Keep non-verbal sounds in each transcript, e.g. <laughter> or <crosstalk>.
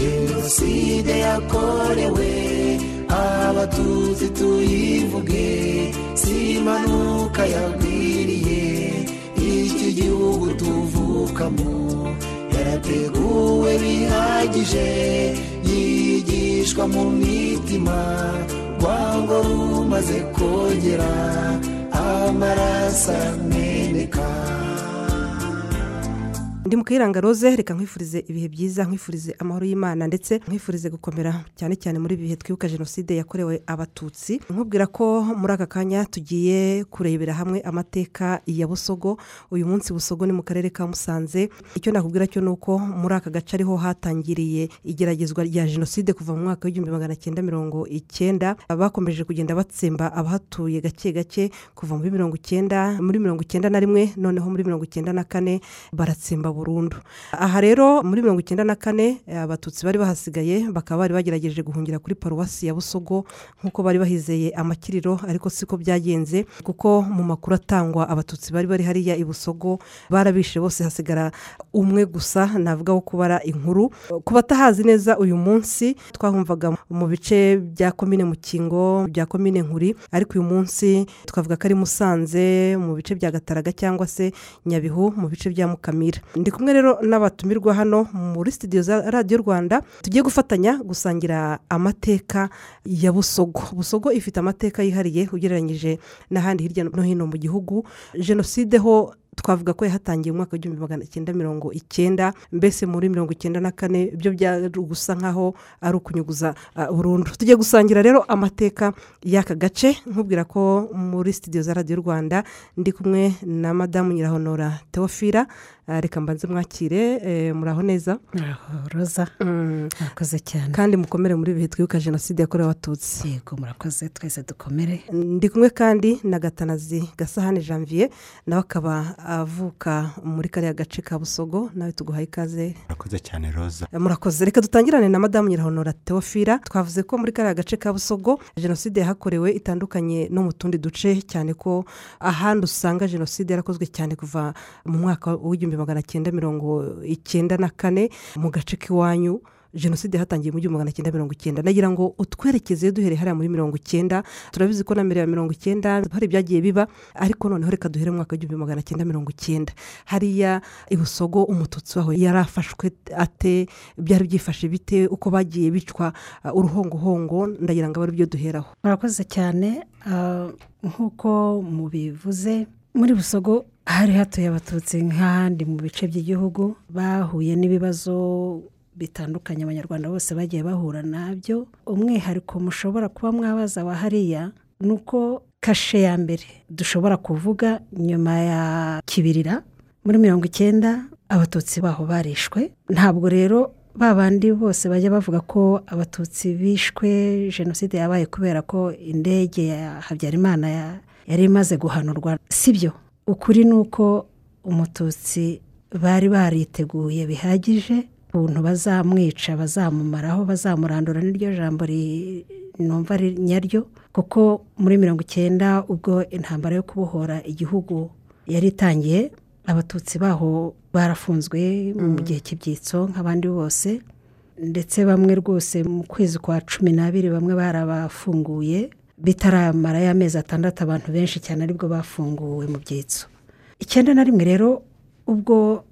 jenoside yakorewe abatutsi tuyivuge si impanuka yagwiriye iki gihugu tuvukamo yarateguwe bihagije. Yigishwa mu mitima rwango rumaze kogera amaraso ameneka ndi mu kayiranga rose reka nkwifurize ibihe byiza nkwifurize amahoro y'imana ndetse nkwifurize gukomera cyane cyane muri ibi bihe twibuka jenoside yakorewe abatutsi. Nkubwira ko muri aka kanya tugiye kurebera hamwe amateka ya busogo. Uyu munsi busogo ni mu karere ka musanze. Icyo nakubwira cyo ni uko muri aka gace ariho hatangiriye igeragezwa rya jenoside kuva mu mwaka w'igihumbi magana cyenda mirongo icyenda. Bakomeje kugenda batsemba abahatuye gake gake kuva muri mirongo icyenda muri mirongo icyenda na rimwe noneho muri mirongo icyenda na kane baratsemba burundu. Aha rero muri mirongo icyenda na kane abatutsi bari bahasigaye bakaba bari bagerageje guhungira kuri paruwasi ya busogo nk'uko bari bahizeye amakiriro ariko siko byagenze kuko mu makuru atangwa abatutsi bari bari hariya i busogo barabishe bose hasigara umwe gusa navuga wo kubara inkuru. Ku batahazi neza uyu munsi twahumvaga mu bice bya komine mukingo bya komine nkuri ariko uyu munsi twavuga ko ari musanze mu bice bya gataraga cyangwa se nyabihu mu bice bya mukamira. Ndi kumwe rero n'abatumirwa hano muri sitidiyo za radiyo rwanda tugiye gufatanya gusangira amateka ya busogo. Busogo ifite amateka yihariye ugereranyije n'ahandi hirya no hino mu gihugu. Jenoside ho twavuga ko yahatangiye umwaka w'igihumbi magana cyenda mirongo icyenda mbese muri mirongo icyenda na kane byo byari gusa nkaho ari ukunyuguza burundu. Tugiye gusangira rero amateka y'aka gace nkubwira ko muri sitidiyo za radiyo rwanda ndi kumwe na madamu nyirahonora teofira reka mbanze mwakire muraho neza. Roza murakoze cyane. Kandi mukomere muri bihe twibuka jenoside yakorewe abatutsi. Yego murakoze twese dukomere. Ndi kumwe kandi na gatanazi gasahane janvier nawe akaba avuka muri kariya gace ka busogo nawe tuguhaye ikaze. Murakoze cyane roza murakoze. Reka dutangirane na madamu nyirahonora teofira twavuze ko muri kariya gace ka busogo jenoside yahakorewe itandukanye no mu tundi duce cyane ko ahandi usanga jenoside yarakozwe cyane kuva mu mwaka w'igihumbi magana cyenda mirongo icyenda na kane mu gace k'iwanyu jenoside yahatangiye mu gihumbi magana cyenda mirongo icyenda nagira ngo utwerekeze duhere hariya muri mirongo icyenda turabizi ko na mbere ya mirongo icyenda hari ibyagiye biba ariko noneho reka duhere mu mwaka w'igihumbi magana cyenda mirongo icyenda hariya ibusogo umututsi waho yari afashwe ate? Byari byifashe bite? Uko bagiye bicwa uruhongohongo? Ndagira ngo abe ari byo duheraho. Murakoze cyane nk'uko mubivuze muri busogo hari hatuye abatutsi nk'ahandi mu bice by'igihugu bahuye n'ibibazo bitandukanye abanyarwanda bose bagiye bahura na byo. Umwihariko mushobora kuba mwabaza wa hariya ni uko kashe ya mbere dushobora kuvuga nyuma ya kibirira muri mirongo icyenda abatutsi baho barishwe. Ntabwo rero ba bandi bose bajya bavuga ko abatutsi bishwe jenoside yabaye kubera ko indege ya habyarimana yari imaze guhanurwa si byo. Ukuri ni uko umututsi bari bariteguye bihagije ukuntu bazamwica bazamumaraho bazamurandura n'iryo jambo numva ari nyaryo kuko muri mirongo icyenda ubwo intambara yo kubohora igihugu yari itangiye abatutsi baho barafunzwe mu gihe cy'ibyitso nk'abandi bose ndetse bamwe rwose mu kwezi kwa cumi n'abiri bamwe barabafunguye bitaramara y'amezi atandatu abantu benshi cyane ari bwo bafunguwe mu byitso. Icyenda na rimwe rero ubwo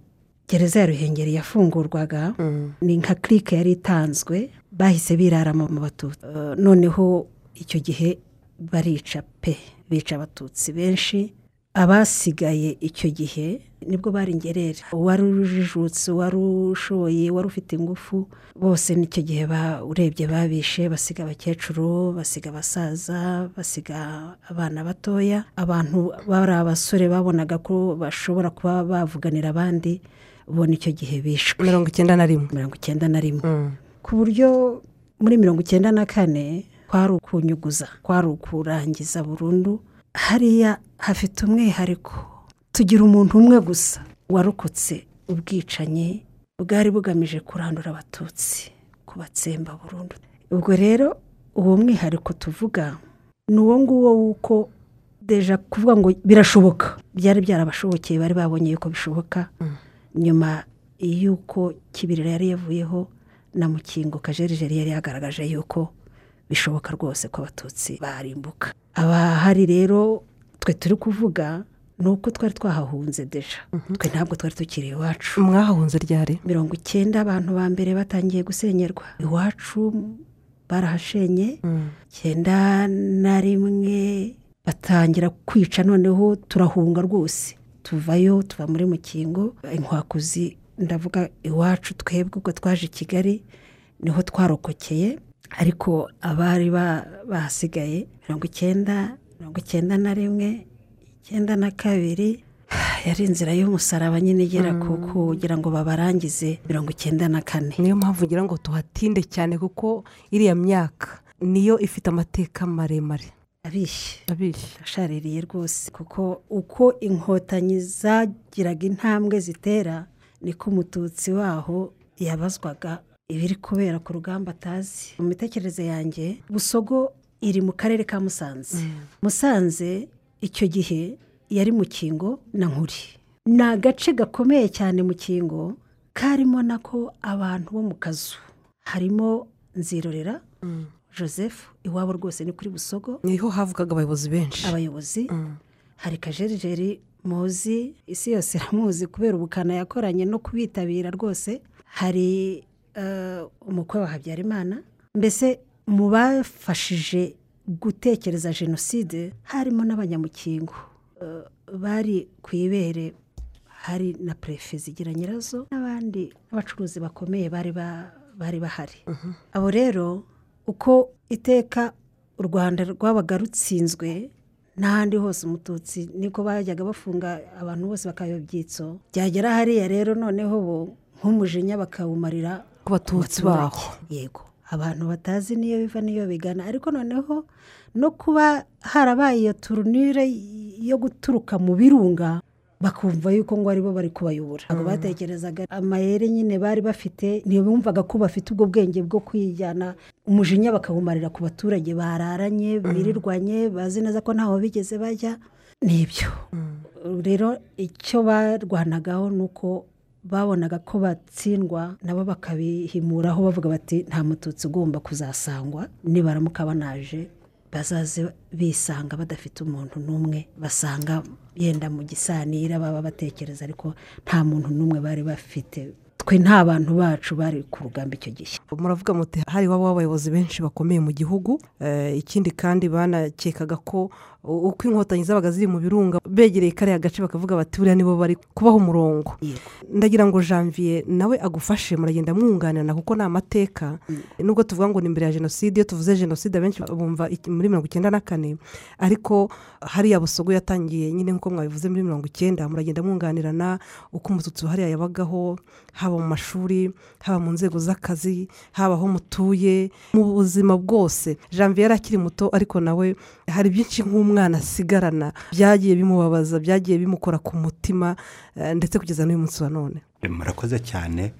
gereza ya ruhengeri yafungurwaga ni nka kirike yari itanzwe bahise birara mu batutsi. Noneho icyo gihe barica pe bica abatutsi benshi. Abasigaye icyo gihe ni bwo bari ingerere uwari ujijutse uwari ushoboye wari ufite ingufu bose n'icyo gihe urebye babishe basiga abakecuru basiga abasaza basiga abana batoya. Abantu bari abasore babonaga ko bashobora kuba bavuganira abandi ubona icyo gihe bishwe. Mirongo icyenda na rimwe. Mirongo icyenda na rimwe. Ku buryo muri mirongo icyenda na kane kwari ukunyuguza kwari ukurangiza burundu hariya hafite umwihariko. Tugira umuntu umwe gusa warokotse ubwicanyi bwari bugamije kurandura abatutsi kubatsemba burundu. Ubwo rero uwo mwihariko tuvuga ni uwo nguwo w'uko deja kuvuga ngo birashoboka. Byari byarabashobokeye bari babonye yuko bishoboka. Nyuma y'uko kibirira yari yavuyeho na mukingo kajerijeri yari yagaragaje yuko bishoboka rwose ko abatutsi barimbuka. Abahari rero twe turi kuvuga ni uko twari twahahunze deja. Twe ntabwo twari tukiri iwacu. Mwahahunze ryari? Mirongo icyenda abantu ba mbere batangiye gusenyerwa. Iwacu barahashenye. Icyenda na rimwe batangira kwica noneho turahunga rwose. Tuvayo tuva muri mukingo. Inkwakuzi ndavuga iwacu twebwe ubwo twaje i kigali ni ho twarokokeye. Ariko abari ba- bahasigaye mirongo icyenda mirongo icyenda na rimwe icyenda na kabiri <sighs> yari inzira y'umusaraba nyine igera ku kugira ngo babarangize mirongo icyenda na kane. Niyo mpamvu ngira ngo tuhatinde cyane kuko iriya myaka niyo ifite amateka maremare. Abishye ashaririye rwose. Kuko uko inkotanyi zagiraga intambwe zitera niko umututsi waho yabazwaga ibiri kubera ku rugamba atazi. Mu mitekerereze yanjye busogo iri mu karere ka musanze. Musanze icyo gihe yari mu kingo na nkuri. Ni agace gakomeye cyane mu kingo karimo nako abantu bo mu kazu. Harimo nzirorera joseph iwabo rwose ni kuri busogo. Niho havugaga abayobozi benshi. Abayobozi. Hari kajerijeri muzi isi yose iramuzi kubera ubukana yakoranye no kubitabira rwose. Hari umukwe wa habyarimana. Mbese mu bafashije gutekereza jenoside harimo n'abanyamukingo. Eh, bari ku ibere hari na perefe zigira nyirazo n'abandi n'abacuruzi bakomeye bari ba- bari bahari. Abo rero uko iteka u rwanda rwabaga rutsinzwe n'ahandi hose umututsi niko bajyaga bafunga abantu bose bakaba ibyitso byagera hariya rero noneho bo nk'umujinya bakawumarira ku batutsi baho yego. Abantu batazi niyo biva niyo bigana. Ariko noneho no kuba harabaye iyo turunire yo guturuka mu birunga bakumva yuko ngo ari bo bari kubayobora. Ntabwo batekerezaga amayeri nyine bari bafite ntibumvaga ko bafite ubwo bwenge bwo kwijyana. Umujinya bakawumarira ku baturage bararanye birirwanye bazi neza ko ntaho bigeze bajya. Nibyo rero icyo barwanagaho ni uko babonaga ko batsindwa nabo bakabihimuraho bavuga bati nta mututsi ugomba kuzasangwa nibaramuka banaje bazaze bisanga badafite umuntu n'umwe basanga yenda mu gisanira baba batekereza ariko nta muntu n'umwe bari bafite. Twe nta bantu bacu bari ku rugamba icyo gihe. Muravuga muti hari iwabo w'abayobozi benshi bakomeye mu gihugu Eh, ikindi kandi banakekaga ko uko inkotanyi zabaga ziri mu birunga begereye kariya gace bakavuga bati buriya nibo bari kubaho umurongo. Ndagira ngo janvier nawe agufashe muragenda mwunganirana kuko ni amateka. Nubwo tuvuga ngo ni imbere ya jenoside iyo tuvuze jenoside abenshi bumva muri mirongo icyenda na kane. Ariko hariya busogo yatangiye nyine nk'uko mwabivuze muri mirongo icyenda muragenda mwunganirana uko umututsi hariya yabagaho haba mu mashuri haba mu nzego z'akazi haba aho mutuye mu buzima bwose. Janvier yari akiri muto ariko nawe hari byinshi nk'umwana asigarana byagiye bimubabaza byagiye bimukora ku mutima eh, ndetse kugeza n'uyu munsi wa none. Murakoze cyane.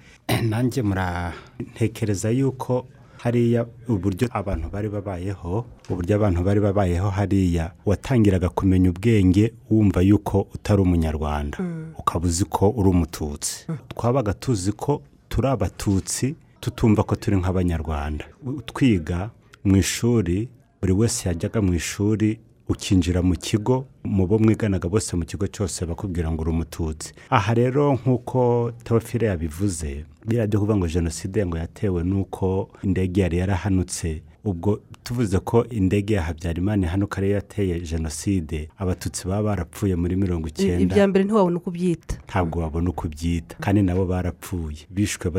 Nanjye muratekereza yuko hariya uburyo abantu bari babayeho uburyo abantu bari babayeho hariya watangiraga kumenya ubwenge wumva yuko utari umunyarwanda. Ukaba uzi ko uri umututsi. Twabaga tuzi ko turi abatutsi tutumva ko turi nk'abanyarwanda. Twiga mu ishuri buri wese yajyaga mu ishuri ukinjira mu kigo mu bo mwiganaga bose mu kigo cyose bakubwira ngo uri umututsi. Aha rero nk'uko teofile yabivuze biriya byo kuvuga ngo jenoside ngo yatewe n'uko indege yari yarahanutse ubwo tuvuze ko indege ya habyarimana ihanuka ariyo yateye jenoside abatutsi baba barapfuye muri mirongo icyenda. Ibya mbere ntiwabona uko ubyita. Ntabwo wabona uko ubyita kandi nabo barapfuye. Bishwe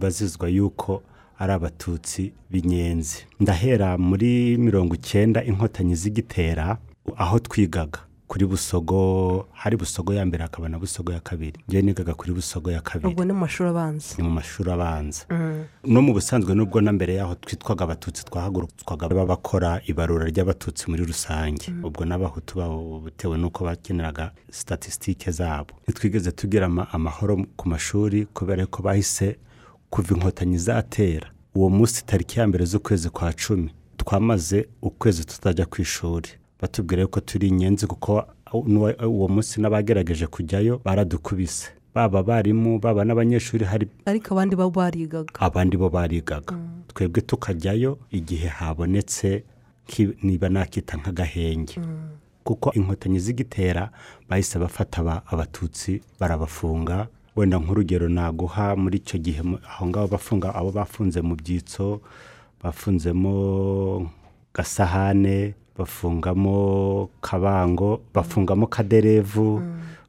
bazizwa yuko ari abatutsi b'inyenzi. Ndahera muri mirongo icyenda inkotanyi z'igitera aho twigaga. Kuri busogo hari busogo ya mbere hakaba na busogo ya kabiri. Njyewe nigaga kuri busogo ya kabiri. Ubwo ni mu mashuri abanza. Ni mu mashuri abanza. No mu busanzwe nubwo na mbere yaho twitwaga abatutsi twahagurutswaga bakora ibarura ry'abatutsi muri rusange. Ubwo n'abahutu babo bitewe n'uko bakeneraga statisitike zabo. Ntitwigeze tugira ama- amahoro ku mashuri kubera ko bahise kuva inkotanyi zatera. Uwo munsi tariki ya mbere z'ukwezi kwa cumi twamaze ukwezi tutajya ku ishuri. Batubwira ko turi inyenzi kuko uwo munsi n'abagerageje kujyayo baradukubise. Baba abarimu baba n'abanyeshuri hari ariko abandi bo barigaga. Abandi bo barigaga. Twebwe tukajyayo igihe habonetse niba nakita nk'agahenge. Kuko inkotanyi zigitera bahise bafata aba- abatutsi barabafunga wenda nk'urugero naguha muri icyo gihe aho ngaho bafunga abo bafunze mu byitso bafunzemo gasahane bafungamo kabango bafungamo kaderevu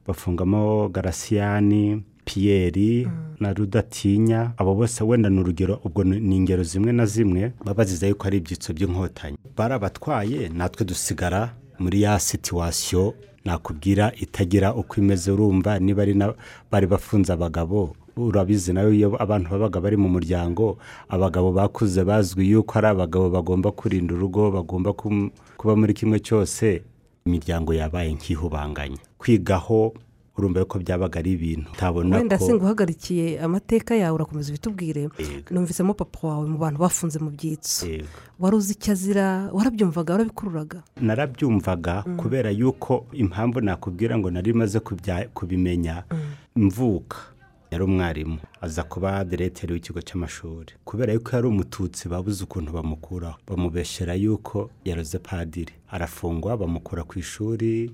bafungamo garasiyani piyeri na rudatinya. Abo bose wenda ni urugero ubwo ni ingero zimwe na zimwe baba bazize yuko ari ibyitso by'inkotanyi. Barabatwaye natwe dusigara muri ya situwasiyo nakubwira itagira uko imeze urumva niba ari na- bari bafunze abagabo urabizi nawe iyo abantu babaga bari mu muryango abagabo bakuze bazwi yuko ari abagabo bagomba kurinda urugo bagomba kuba muri kimwe cyose imiryango yabaye nk'ihubanganye. Kwigaho urumva yuko byabaga ari ibintu. Utabona wenda ko singuhagarikiye amateka yawe urakomeza ubitubwire? Numvisemo papa wawe mu bantu bafunze mu byitso. Wari uzi icyo azira? Warabyumvaga warabikururaga? Narabyumvaga kubera yuko impamvu nakubwira ngo nari maze kubimenya mvuka. Yari umwarimu aza kuba diregiteri w'ikigo cy'amashuri. Kubera yuko yari umututsi babuze ukuntu bamukuraho bamubeshyera yuko yaroze padiri. Arafungwa bamukura ku ishuri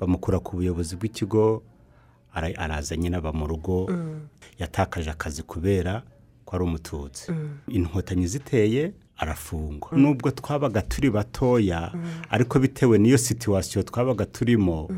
bamukura ku buyobozi bw'ikigo ara- araza nyine aba mu rugo yatakaje akazi kubera ko ari umututsi. Inkotanyi ziteye arafungwa. Nubwo twabaga turi batoya ariko bitewe n'iyo situwasiyo twabaga turimo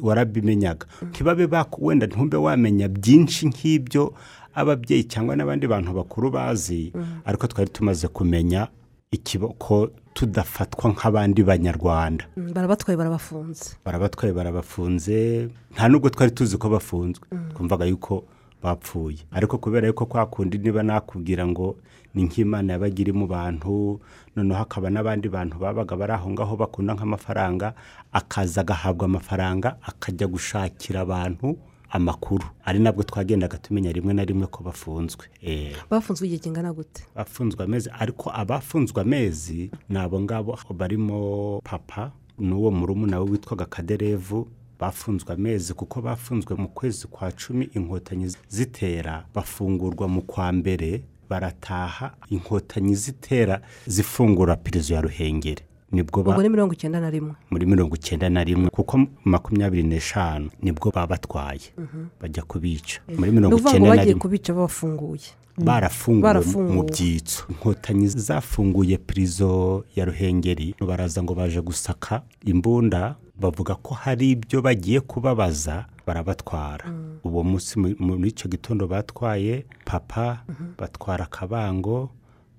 warabimenyaga ntibabe wenda ntumbe wamenya byinshi nk'ibyo ababyeyi cyangwa n'abandi bantu bakuru bazi ariko twari tumaze kumenya ikibo ko tudafatwa nk'abandi banyarwanda. Mm, barabatwaye barabafunze. Barabatwaye barabafunze nta nubwo twari tuzi ko bafunzwe. Twumvaga yuko bapfuye. Ariko kubera yuko kwa kundi niba nakubwira ngo ni nk'imana yabaga iri mu bantu noneho hakaba n'abandi bantu babaga bari aho ngaho bakunda nk'amafaranga akaza agahabwa amafaranga akajya gushakira abantu amakuru. Ari nabwo twagendaga tumenya rimwe na rimwe ko bafunzwe. Eh, bafunzwe igihe kingana gute? bafunzwe amezi ariko abafunzwe amezi ni abo ngabo barimo papa n'uwo murumuna we witwaga kaderevu bafunzwe amezi kuko bafunzwe mu kwezi kwa cumi inkotanyi zitera bafungurwa mu kwa mbere barataha inkotanyi zitera zifungura pirizo ya ruhengeri. Ni bwo ba- ni mirongo icyenda na rimwe. Muri mirongo icyenda na rimwe kuko makumyabiri n'eshanu ni bwo babatwaye bajya kubica. Muri ni mirongo icyenda na rimwe. kubica babafunguye barafunguwe Barafunguwe. mu byitso. Inkotanyi zafunguye pirizo ya ruhengeri. Baraza ngo baje gusaka imbunda bavuga ko hari ibyo bagiye kubabaza barabatwara. Uwo munsi mu- muri icyo gitondo batwaye papa batwara akabango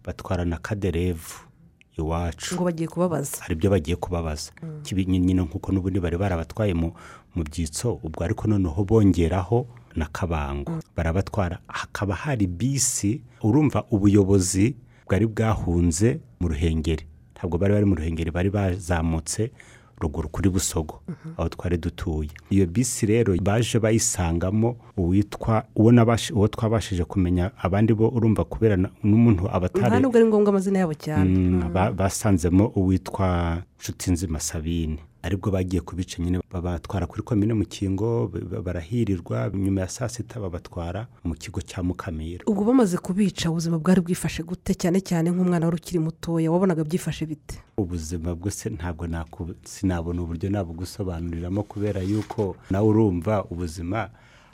batwara na kaderevu. Iwacu ngo bagiye kubabaza. Hari ibyo bagiye kubabaza. Kibi nyine nk'uko n'ubundi bari barabatwaye mu mu byitso ubwo ariko noneho bongeraho na kabango. Barabatwara hakaba hari bisi urumva ubuyobozi bwari bwahunze mu ruhengeri. Ntabwo bari bari mu ruhengeri bari bazamutse ruguru kuri busogo aho twari dutuye. Iyo bisi rero baje bayisangamo uwitwa uwo twabashije kumenya abandi bo urumva kubera n'umuntu abatari ari ngombwa amazina yabo cyane. Mm, ba- basanzemo uwitwa nshutinzima sabine. Aribwo bagiye kubica nyine babatwara kuri komine mukingo barahirirwa nyuma ya saa sita babatwara mu kigo cya mukamira. Ubwo bamaze kubica ubuzima bwari bwifashe gute? Cyane cyane nk'umwana wari ukiri mutoya wabonaga byifashe bite? Ubuzima bwose ntabwo sinabona uburyo nabugusobanuriramo kubera yuko nawe urumva ubuzima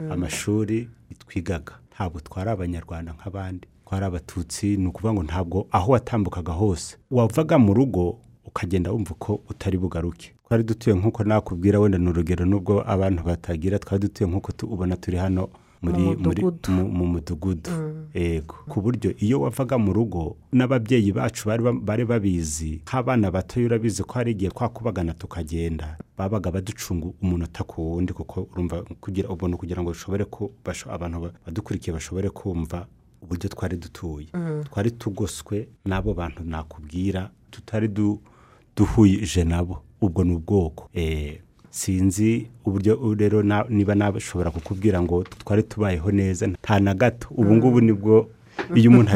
amashuri twigaga. Ntabwo twari abanyarwanda nk'abandi. Twari abatutsi ni ukuvuga ngo ntabwo aho watambukaga hose. Wavaga mu rugo ukagenda wumva ko utari bugaruke. Twari dutuye nk'uko nakubwira wenda ni urugero nubwo abantu batagira twari dutuye nk'uko ubona turi hano muri Mu mudugudu. mu- mu mudugudu. Yego. Ku buryo iyo wavaga mu rugo n'ababyeyi bacu bari ba- bari babizi nk'abana batoya urabizi ko hari igihe twakubagana tukagenda babaga baducunga umunota ku wundi kuko urumva kugira ubuntu kugira ngo bishobore ku basho- abantu ba- badukurikiye bashobore kumva uburyo twari dutuye. Twari tugoswe n'abo bantu nakubwira tutari du- duhuje nabo. Ubwo ni ubwoko. Eh, sinzi uburyo rero niba nashobora kukubwira ngo twari tubayeho neza nta na gato. Ubu ngubu ni bwo iyo umuntu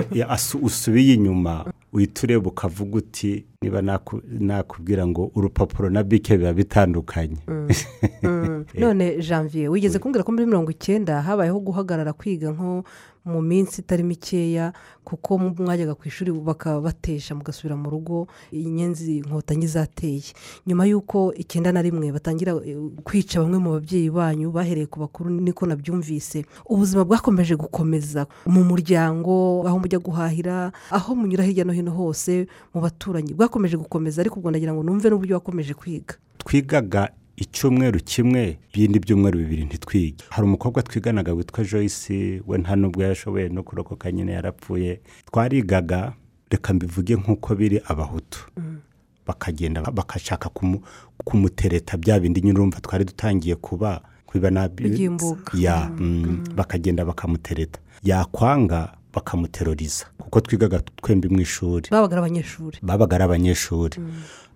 usubiye inyuma uhita ureba ukavuga uti niba naku- nakubwira ngo urupapuro na bike biba bitandukanye. <laughs> None janvier wigeze kumbwira ko muri mirongo icyenda habayeho guhagarara kwiga nko mu minsi itari mikeya kuko mwajyaga ku ishuri bakabatesha mugasubira mu rugo inyenzi inkotanyi zateye nyuma y'uko icyenda na rimwe batangira eh, kwica bamwe mu babyeyi banyu bahereye ku bakuru niko nabyumvise. Ubuzima bwakomeje gukomeza mu muryango aho mujya guhahira aho munyura hirya no hino hose mu baturanyi. Bwakomeje gukomeza ariko ubwo ndagira ngo numve n'uburyo wakomeje kwiga. Twigaga icyumweru kimwe ibindi byumweru bibiri ntitwige. Hari umukobwa twiganaga witwa joyce we nta nubwo yashoboye no kurokoka nyine yarapfuye. Twarigaga reka mbivuge nk'uko biri abahutu. Bakagenda bakashaka kumu- kumutereta bya bindi nyine urumva twari dutangiye kuba ya mm, bakagenda bakamutereta. Yakwanga bakamuteroriza. Kuko twigaga twembi mu ishuri. Babaga ari abanyeshuri. Babaga ari abanyeshuri.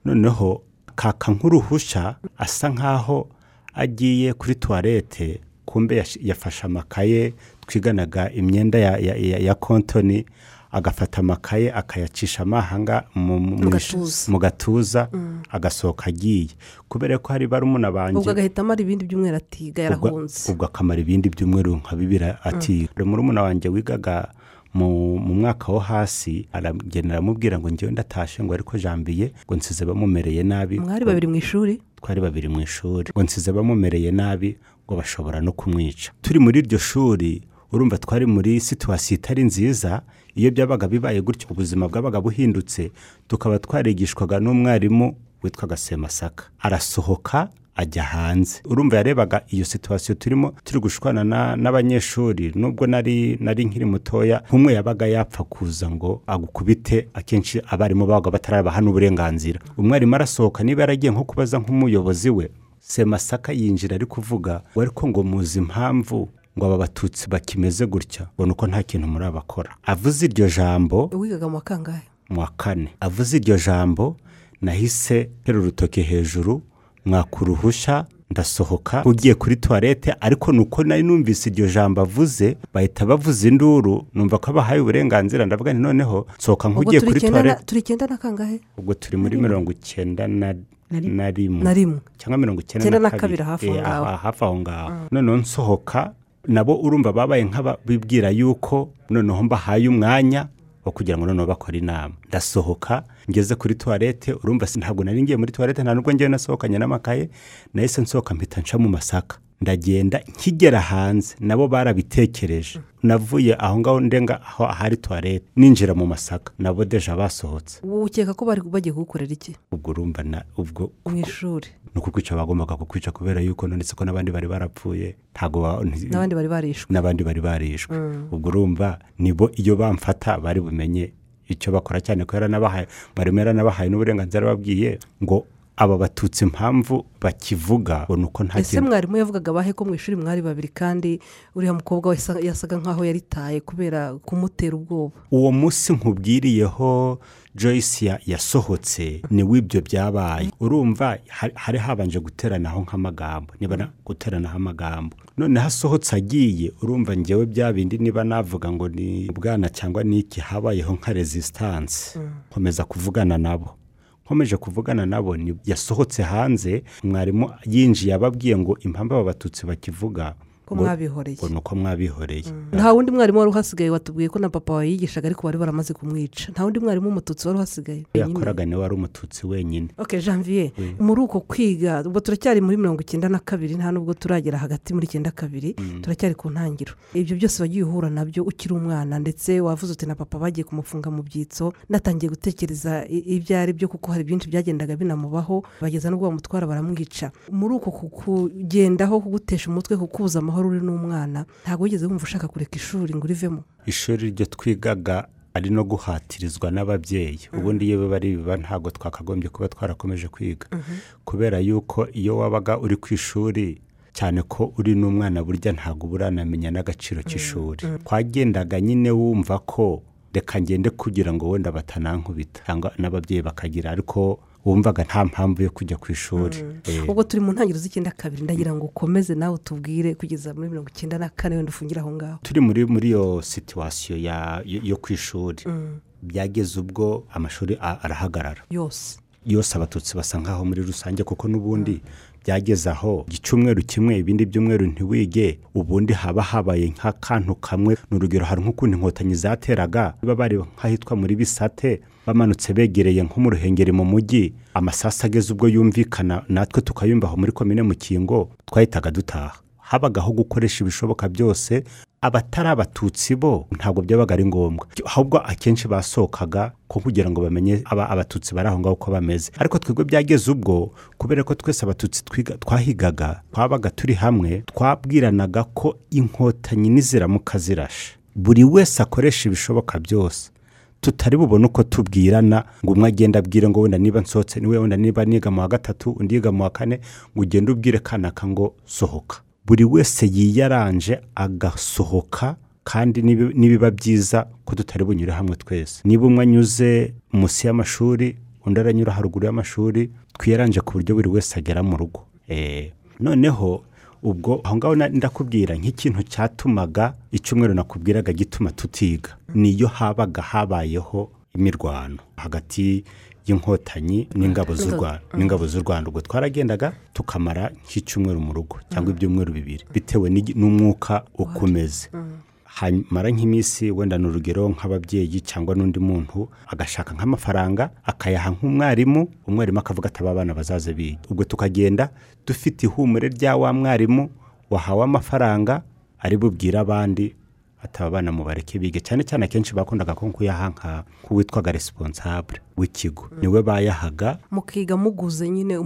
Noneho kaka nk'uruhushya asa nk'aho agiye kuri tuwarete kumbe yafashe amakaye twiganaga imyenda ya, ya, ya, ya kontoni agafata amakaye akayacisha amahanga mu, gatuza. gatuza agasohoka agiye. Kubera ko hari barumuna banjye ubwo agahitamo ari ibindi byumweru atiga yarahunze. ubwo akamara ibindi byumweru nka bibiri ati murumuna wanjye wigaga mu mwaka wo hasi aragenda aramubwira ngo ngewe ndatashe ngo ariko jambiye ngo nsize bamumereye nabi mwari babiri mu ishuri? Twari babiri mu ishuri. Ngo nsize bamumereye nabi ngo bashobora no kumwica. Turi muri iryo shuri urumva twari muri situwasiyo itari nziza iyo byabaga bibaye gutyo ubuzima bwabaga buhindutse tukaba twarigishwaga n'umwarimu witwaga semasaka. Arasohoka ajya hanze. Urumva yarebaga iyo situwasiyo turimo turi gushwana na- n'abanyeshuri nubwo nari nari nkiri mutoya nk'umwe yabaga yapfa kuza ngo agukubite akenshi abarimu babaga batarabaha n'uburenganzira. Umwarimu arasohoka niba yaragiye nko kubaza nk'umuyobozi we semasaka yinjira ari kuvuga ngo ariko ngo muzi impamvu ngo aba batutsi bakimeze gutya? Ni uko nta kintu muri abakora avuze iryo jambo. Wigaga mu wa kangahe mu wa kane. Avuze iryo jambo nahise ntera urutoki hejuru mwaka uruhushya ndasohoka ugiye kuri tuwarete ariko nuko nari numvise iryo jambo avuze bahita bavuza induru numva ko abahaye uburenganzira ndavuga nti noneho nsohoka nk'ugiye kuri tuwarete turi icyenda na kangahe? Ubwo turi muri mirongo icyenda na na rimwe. na rimwe. Cyangwa mirongo icyenda na kabiri hafi Eh, aho ngaho. aha- hafi aho ngaho. Noneho nsohoka nabo urumva babaye nk'ababibwira yuko noneho mbahaye umwanya wo kugira ngo noneho bakore inama. Ndasohoka ngeze kuri tuwarete urumva ntabwo nari ngiye muri tuwarete nta nubwo ngewe nasohokanye n'amakaye nahise nsohoka mpita nca mu masaka. Ndagenda nkigera hanze nabo barabitekereje. Navuye aho ngaho ndenga aho ahari tuwarete ninjira mu masaka nabo deja basohotse. Ukeka ko bari bagiye kugukorera iki? Ubwo urumva na ubwo mu ishuri. ni ukukwica bagombaga kukwica kubera yuko nonetse ko n'abandi bari barapfuye. Ntabwo n'abandi bari barishwe. n'abandi bari barishwe. Ubwo urumva nibo iyo bamfata bari bumenye icyo bakora cyane ko yaranabahaye barimo yaranabahaye n'uburenganzira babwiye ngo aba batutsi impamvu bakivuga ni uko nta ese kintu mwarimu yavugaga bahe ko mu ishuri mwari babiri kandi uriya mukobwa we yasa- yasaga nk'aho yaritaye kubera kumutera ubwoba? Uwo munsi nkubwiriyeho joyce ya- yasohotse ni w'ibyo byabaye. Urumva hari- habanje guteranaho nk'amagambo. Niba na- guteranaho amagambo. Noneho asohotse agiye urumva ngewe bya bindi niba navuga ngo ni bwana cyangwa ni iki habayeho nka resistance. Nkomeza kuvugana nabo. Nkomeje kuvugana nabo yasohotse hanze mwarimu yinjiye ababwiye ngo impamvu aba batutsi bakivuga. Ko mwabihoreye. uko mwabihoreye. Nta wundi mwarimu wari uhasigaye watubwiye ko na papa wawe yigishaga ariko bari baramaze kumwica. Nta wundi mwarimu w'umututsi wari uhasigaye. Yakoraga ni we wari umututsi wenyine. Ok janvier muri uko kwiga ubwo turacyari muri mirongo icyenda na kabiri nta nubwo turagera hagati muri icyenda kabiri turacyari ku ntangiro. Ibyo byose wagiye uhura na byo ukiri umwana ndetse wavuze uti na papa bagiye kumufunga mu byitso natangiye gutekereza ibyo ari byo kuko hari byinshi byagendaga binamubaho bageza n'ubwo bamutwara baramwica. Muri uko ku- kugendaho kugutesha umutwe kukubuza amahoro uri n'umwana ntabwo wigeze wumva ushaka kureka ishuri ngo urivemo. Ishuri ryo twigaga ari no guhatirizwa n'ababyeyi. Ubundi iyo biba ari biba ntabwo twakagombye kuba twarakomeje kwiga. Kubera yuko iyo wabaga uri ku ishuri cyane ko uri n'umwana burya ntabwo uba uranamenya n'agaciro k'ishuri. Twagendaga nyine wumva ko reka ngende kugira ngo wenda batanankubita cyangwa n'ababyeyi bakagira. Ariko wumvaga nta mpamvu yo kujya ku ishuri. Eh, ubwo turi mu ntangiriro z'icyenda kabiri ndagira ngo ukomeze nawe utubwire kugeza muri mirongo icyenda na kane wenda ufungire aho ngaho. Turi muri muri iyo situwasiyo ya- yo ku ishuri. Byageze ubwo amashuri arahagarara. Yose. Yose abatutsi basa nkaho muri rusange kuko n'ubundi byageze aho icyumweru kimwe ibindi byumweru ntiwige ubundi haba habaye nk'akantu kamwe. Ni urugero hari nk'ukuntu inkotanyi zateraga biba bari nk'ahitwa muri bisate bamanutse begereye nko mu ruhengeri mu mujyi amasasu ageze ubwo yumvikana natwe tukayumva aho muri komine mukingo twahitaga dutaha. Habagaho gukoresha ibishoboka byose abatari abatutsi bo ntabwo byabaga ari ngombwa. Ahubwo akenshi basohokaga ko kugira ngo bamenye aba abatutsi bari aho ngaho uko bameze. Ariko twebwe byageze ubwo kubera ko twese abatutsi twahigaga twabaga turi hamwe twabwiranaga ko inkotanyi niziramuka zirashe. Buri wese akoresha ibishoboka byose. Tutari bubone uko tubwirana ngo umwe agenda abwire ngo wenda niba nsohotse ni we wenda niba niga mu wa gatatu undi yiga mu wa kane ngo ugende ubwire kanaka ngo sohoka. Buri wese yiyaranje agasohoka kandi nibi- nibiba byiza ko tutari bunyure hamwe twese. Niba umwe anyuze munsi y'amashuri undi aranyura haruguru y'amashuri twiyaranje ku buryo buri wese agera mu rugo. Eh, noneho ubwo aho ngaho ndakubwira nk'ikintu cyatumaga icyumweru nakubwiraga gituma tutiga. Niyo habaga habayeho imirwano. Hagati y'inkotanyi n'ingabo z'u Rwanda. N'ingabo z'u Rwanda. Ubwo twaragendaga tukamara nk'icyumweru mu rugo cyangwa ibyumweru bibiri. Bitewe n'umwuka uko umeze hamara nk'iminsi wenda ni urugero nk'ababyeyi cyangwa n'undi muntu agashaka nk'amafaranga akayaha nk'umwarimu umwarimu akavuga ati aba bana bazaze biga ubwo tukagenda dufite ihumure rya wa mwarimu wahawe amafaranga ari bubwire abandi ati aba bana mubareke bige. Cyane cyane akenshi bakundaga ko kuyaha nka k'uwitwaga responsable. W'ikigo. Niwe bayahaga. Mukiga muguze nyine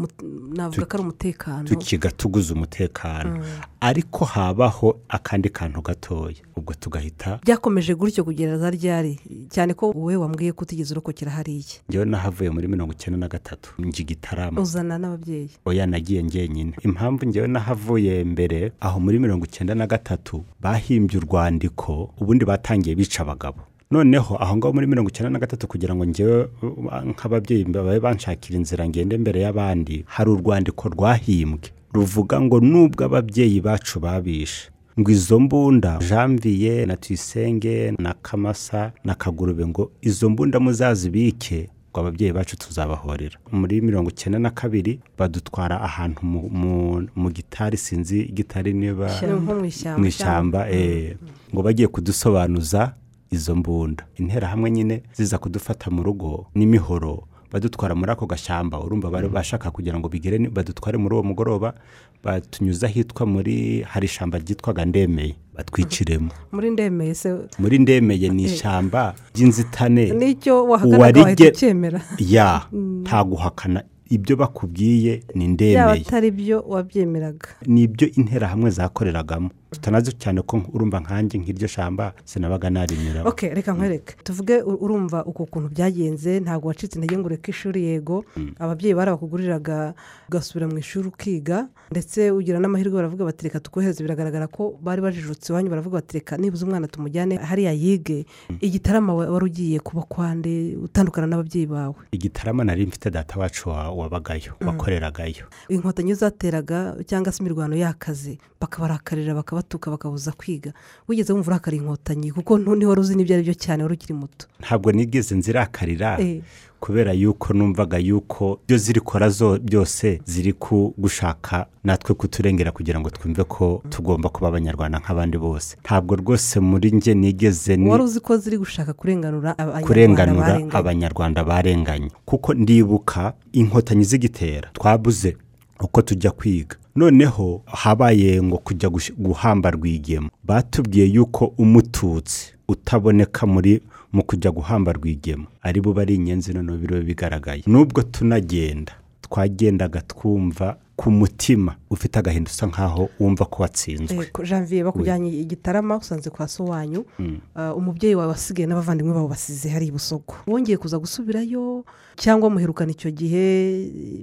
navuga ko ari umutekano. tukiga tuguze umutekano. Ariko habaho akandi kantu gatoya. Ubwo tugahita byakomeje gutyo kugera ryari? Cyane ko wowe wambwiye ko utigeze urokokera hariya. Ngewe nahavuye muri mirongo icyenda na gatatu. Njya igitarama uzana n'ababyeyi. Oya nagiye njyenyine. Impamvu ngewe nahavuye mbere aho muri mirongo icyenda na gatatu bahimbye urwandiko ubundi batangiye bica abagabo. Noneho aho ngaho muri mirongo icyenda na gatatu kugira ngo ngewe uh, nk'ababyeyi babe banshakira inzira ngende mbere y'abandi hari urwandiko rwahimbwe ruvuga ngo nubwo ababyeyi bacu babishe. Ngo izo mbunda janvier na tuyisenge na kamasa na kagurube ngo izo mbunda muzazibike ngo ababyeyi bacu tuzabahorera. Muri mirongo icyenda na kabiri badutwara ahantu mu, gitari sinzi gitari niba ishyamba. mu ishyamba eh, ngo bagiye kudusobanuza izo mbunda. Interahamwe nyine ziza kudufata mu rugo n'imihoro badutwara muri ako gashyamba urumva bari bashaka kugira ngo bigere ni- badutware muri uwo mugoroba batunyuze ahitwa muri hari ishyamba ryitwaga ndemeye batwiciremo <laughs> muri ndemeye se? Muri ndemeye ni ishyamba ry'inzitane. N'icyo Uwarige- wahita ucyemera. Ya <laughs> nta guhakana. Ibyo bakubwiye ni yaba ndemeye atari byo wabyemeraga. Nibyo interahamwe zakoreragamo. Tutanazi cyane ko urumva nkanjye nk'iryo shamba sinabaga narimiramo ok reka nkwereke. Tuvuge urumva uko kuntu byagenze ntabwo wacitse intege ngo ureke ishuri yego. Ababyeyi barabakuguriraga ugasubira mu ishuri ukiga ndetse ugira n'amahirwe baravuga bati reka tukohereze biragaragara ko bari bajijutse iwanyu baravuga bati reka nibuze umwana tumujyane hariya yige. Igitarama wa- wari ugiye kuba kwande utandukana n'ababyeyi bawe. Igitarama nari mfite data wacu wa- wabagayo wakoreragayo. Inkotanyi zateraga cyangwa se imirwano y'akazi bakabarakarira bakabatuka bakabuza kwiga. Wigeze wumva urakara inkotanyi kuko ntu- wari uzi n'ibyo ari byo cyane wari ukiri muto. Ntabwo nigeze nzirakarira Eh. kubera yuko numvaga yuko ibyo zirikora zo byose ziri ku gushaka natwe kuturengera kugira ngo twumve ko tugomba kuba abanyarwanda nk'abandi bose. Ntabwo rwose muri njye nigeze ni wari uzi ko ziri gushaka kurenganura abanyarwanda kurenganura barenganye. abanyarwanda barenganye. Kuko ndibuka inkotanyi zigitera. Twabuze uko tujya kwiga. Noneho habaye ngo kujya guhamba rwigema. Batubwiye yuko umututsi utaboneka muri mu kujya guhamba rwigema. Ari bube ari inyenzi noneho biriwe bigaragaye. Nubwo tunagenda twagendaga twumva ku mutima ufite agahinda usa nkaho wumva ko watsinzwe. Janvier bakujyanye igitarama usanze kwa so wanyu Ah, umubyeyi wawe wasigaye n'abavandimwe bawe basize hari ibusogo wongeye kuza gusubirayo cyangwa muherukana icyo gihe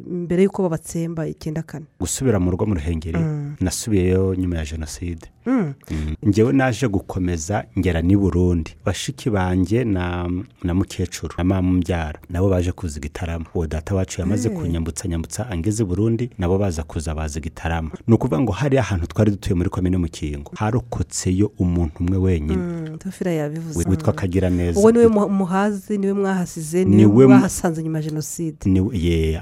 mbere y'uko babatsemba icyenda kane? Gusubira mu rugo mu ruhengeri nasubiyeyo nyuma ya jenoside. Mm. Mm. njyewe naje gukomeza ngera n'i burundi. Bashiki banjye na, mukecuru na mama umbyara nabo baje kuza igitaramo uwo data wacu yamaze kunyambutsa nyambutsa angeze burundi nabo baza kuza baza igitaramo ni ukuvuga ngo hariya ahantu twari dutuye muri komine mukingo harokotseyo umuntu umwe wenyine. Mm, witwa kagira neza uwo ni we mu- muhazi ni we mwahasize ni we mwahasanze nyuma ya jenoside.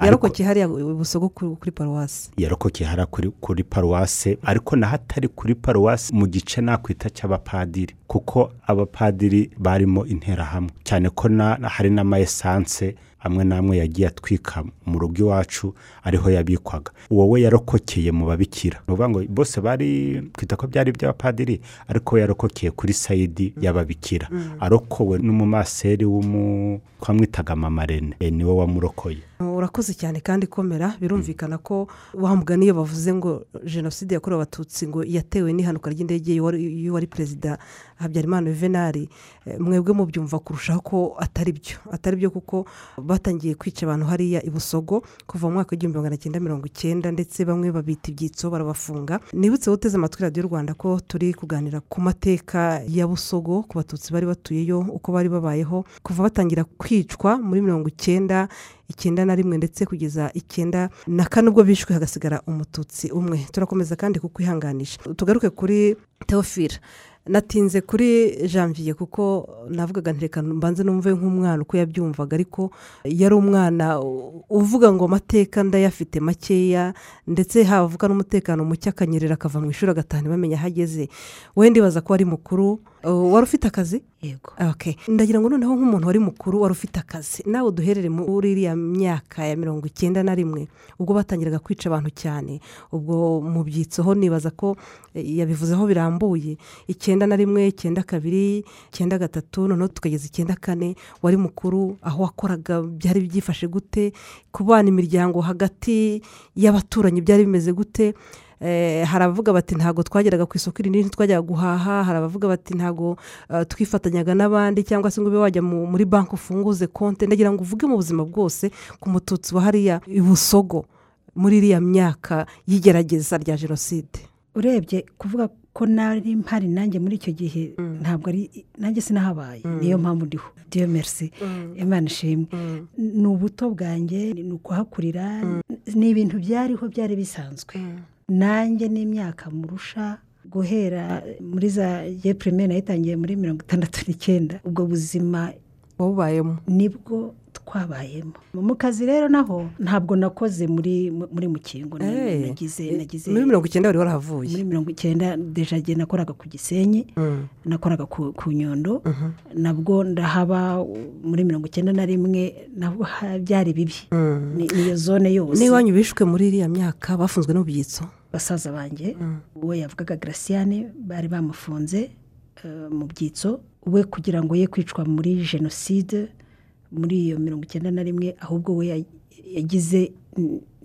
Yarokokeye hariya ibusogo kuri paruwasi yarokokeye hariya kuri, paruwase ariko naho atari kuri paruwase mu gice nakwita cy'abapadiri. Kuko abapadiri barimo interahamwe. Cyane ko hari n'amayesanse amwe n'amwe yagiye atwika mu rugo iwacu ariho yabikwaga. Uwo we yarokokeye mu babikira. Ni ukuvuga ngo bose bari kwita ko byari iby'abapadiri ariko we yarokokeye kuri sayidi y'ababikira. Arokowe n'umumaseri w'umu twamwitaga mama rene e, ni we wamurokoye. Urakoze cyane kandi komera birumvikana ko wa mugani iyo bavuze ngo jenoside yakorewe abatutsi ngo yatewe n'ihanuka ry'indege y'uwari perezida habyarimana yuvenali eh, mwebwe mubyumva kurushaho ko atari byo atari byo kuko batangiye kwica abantu hariya i busogo kuva mu mwaka w'igihumbi magana cyenda mirongo icyenda ndetse bamwe babita ibyitso barabafunga. Nibutse uteze amatwi radiyo rwanda ko turi kuganira ku mateka ya busogo ku batutsi bari batuyeyo uko bari babayeho kuva batangira kwicwa muri mirongo icyenda icyenda na rimwe ndetse kugeza icyenda na kane ubwo bishwe hagasigara umututsi umwe. Turakomeza kandi kukwihanganisha. Tugaruke kuri teofile natinze kuri janvier kuko navugaga ntireka mbanze numve nk'umwana uko yabyumvaga ariko yari umwana uvuga ngo amateka ndayafite makeya ndetse havuga n'umutekano muke akanyerera akava mu ishuri agataha ntibamenye aho ageze. Wenda ibaza ko ari mukuru wari ufite akazi? Yego. Okay. ndagira ngo noneho nk'umuntu wari mukuru wari ufite akazi. Nawe uduherere muri iriya myaka ya mirongo icyenda na rimwe ubwo batangiraga kwica abantu cyane. Ubwo mu byitsoho nibaza ko eh, yabivuzeho birambuye. Icyenda na rimwe icyenda kabiri icyenda gatatu noneho tukageza icyenda kane. Wari mukuru aho wakoraga byari byifashe gute? Kubana imiryango hagati y'abaturanyi byari bimeze gute? Eh, hari abavuga bati ntabwo twageraga ku isoko rinini ntitwajyaga guhaha. Hari abavuga bati ntabwo eh, twifatanyaga n'abandi cyangwa se ngo ube wajya mu- muri banki ufunguze konti ndagira ngo uvuge mu buzima bwose ku mututsi wa hariya i busogo muri iriya myaka y'igerageza rya jenoside. Urebye kuvuga ko nari mpari nanjye muri icyo gihe ntabwo ari nanjye sinahabaye. Niyo mpamvu ndiho. Diyo merisi imana ishimwe. Ni ubuto bwanjye ni ukuhakurira ni ibintu byariho byari bisanzwe. Nanjye n'imyaka murusha guhera muri za ye pirimeri nayitangiye muri mirongo itandatu n'icyenda ubwo buzima wabubayemo ni bwo twabayemo. Mu kazi rero naho ntabwo nakoze muri muri mukingo Eh, nagize nagize muri mirongo icyenda wari warahavuye muri mirongo icyenda deja igihe nakoraga ku gisenyi nakoraga ku nyundo nabwo ndahaba muri mirongo icyenda na rimwe nabwo byari bibi. Ni- niyo zone yose. N'iwanyu bishwe muri iriya myaka bafunzwe n'ubyitso basaza banjye uwo yavugaga garasiyane bari bamufunze eh, mu byitso. We kugira ngo ye kwicwa muri jenoside muri iyo mirongo icyenda na rimwe ahubwo we ya- yagize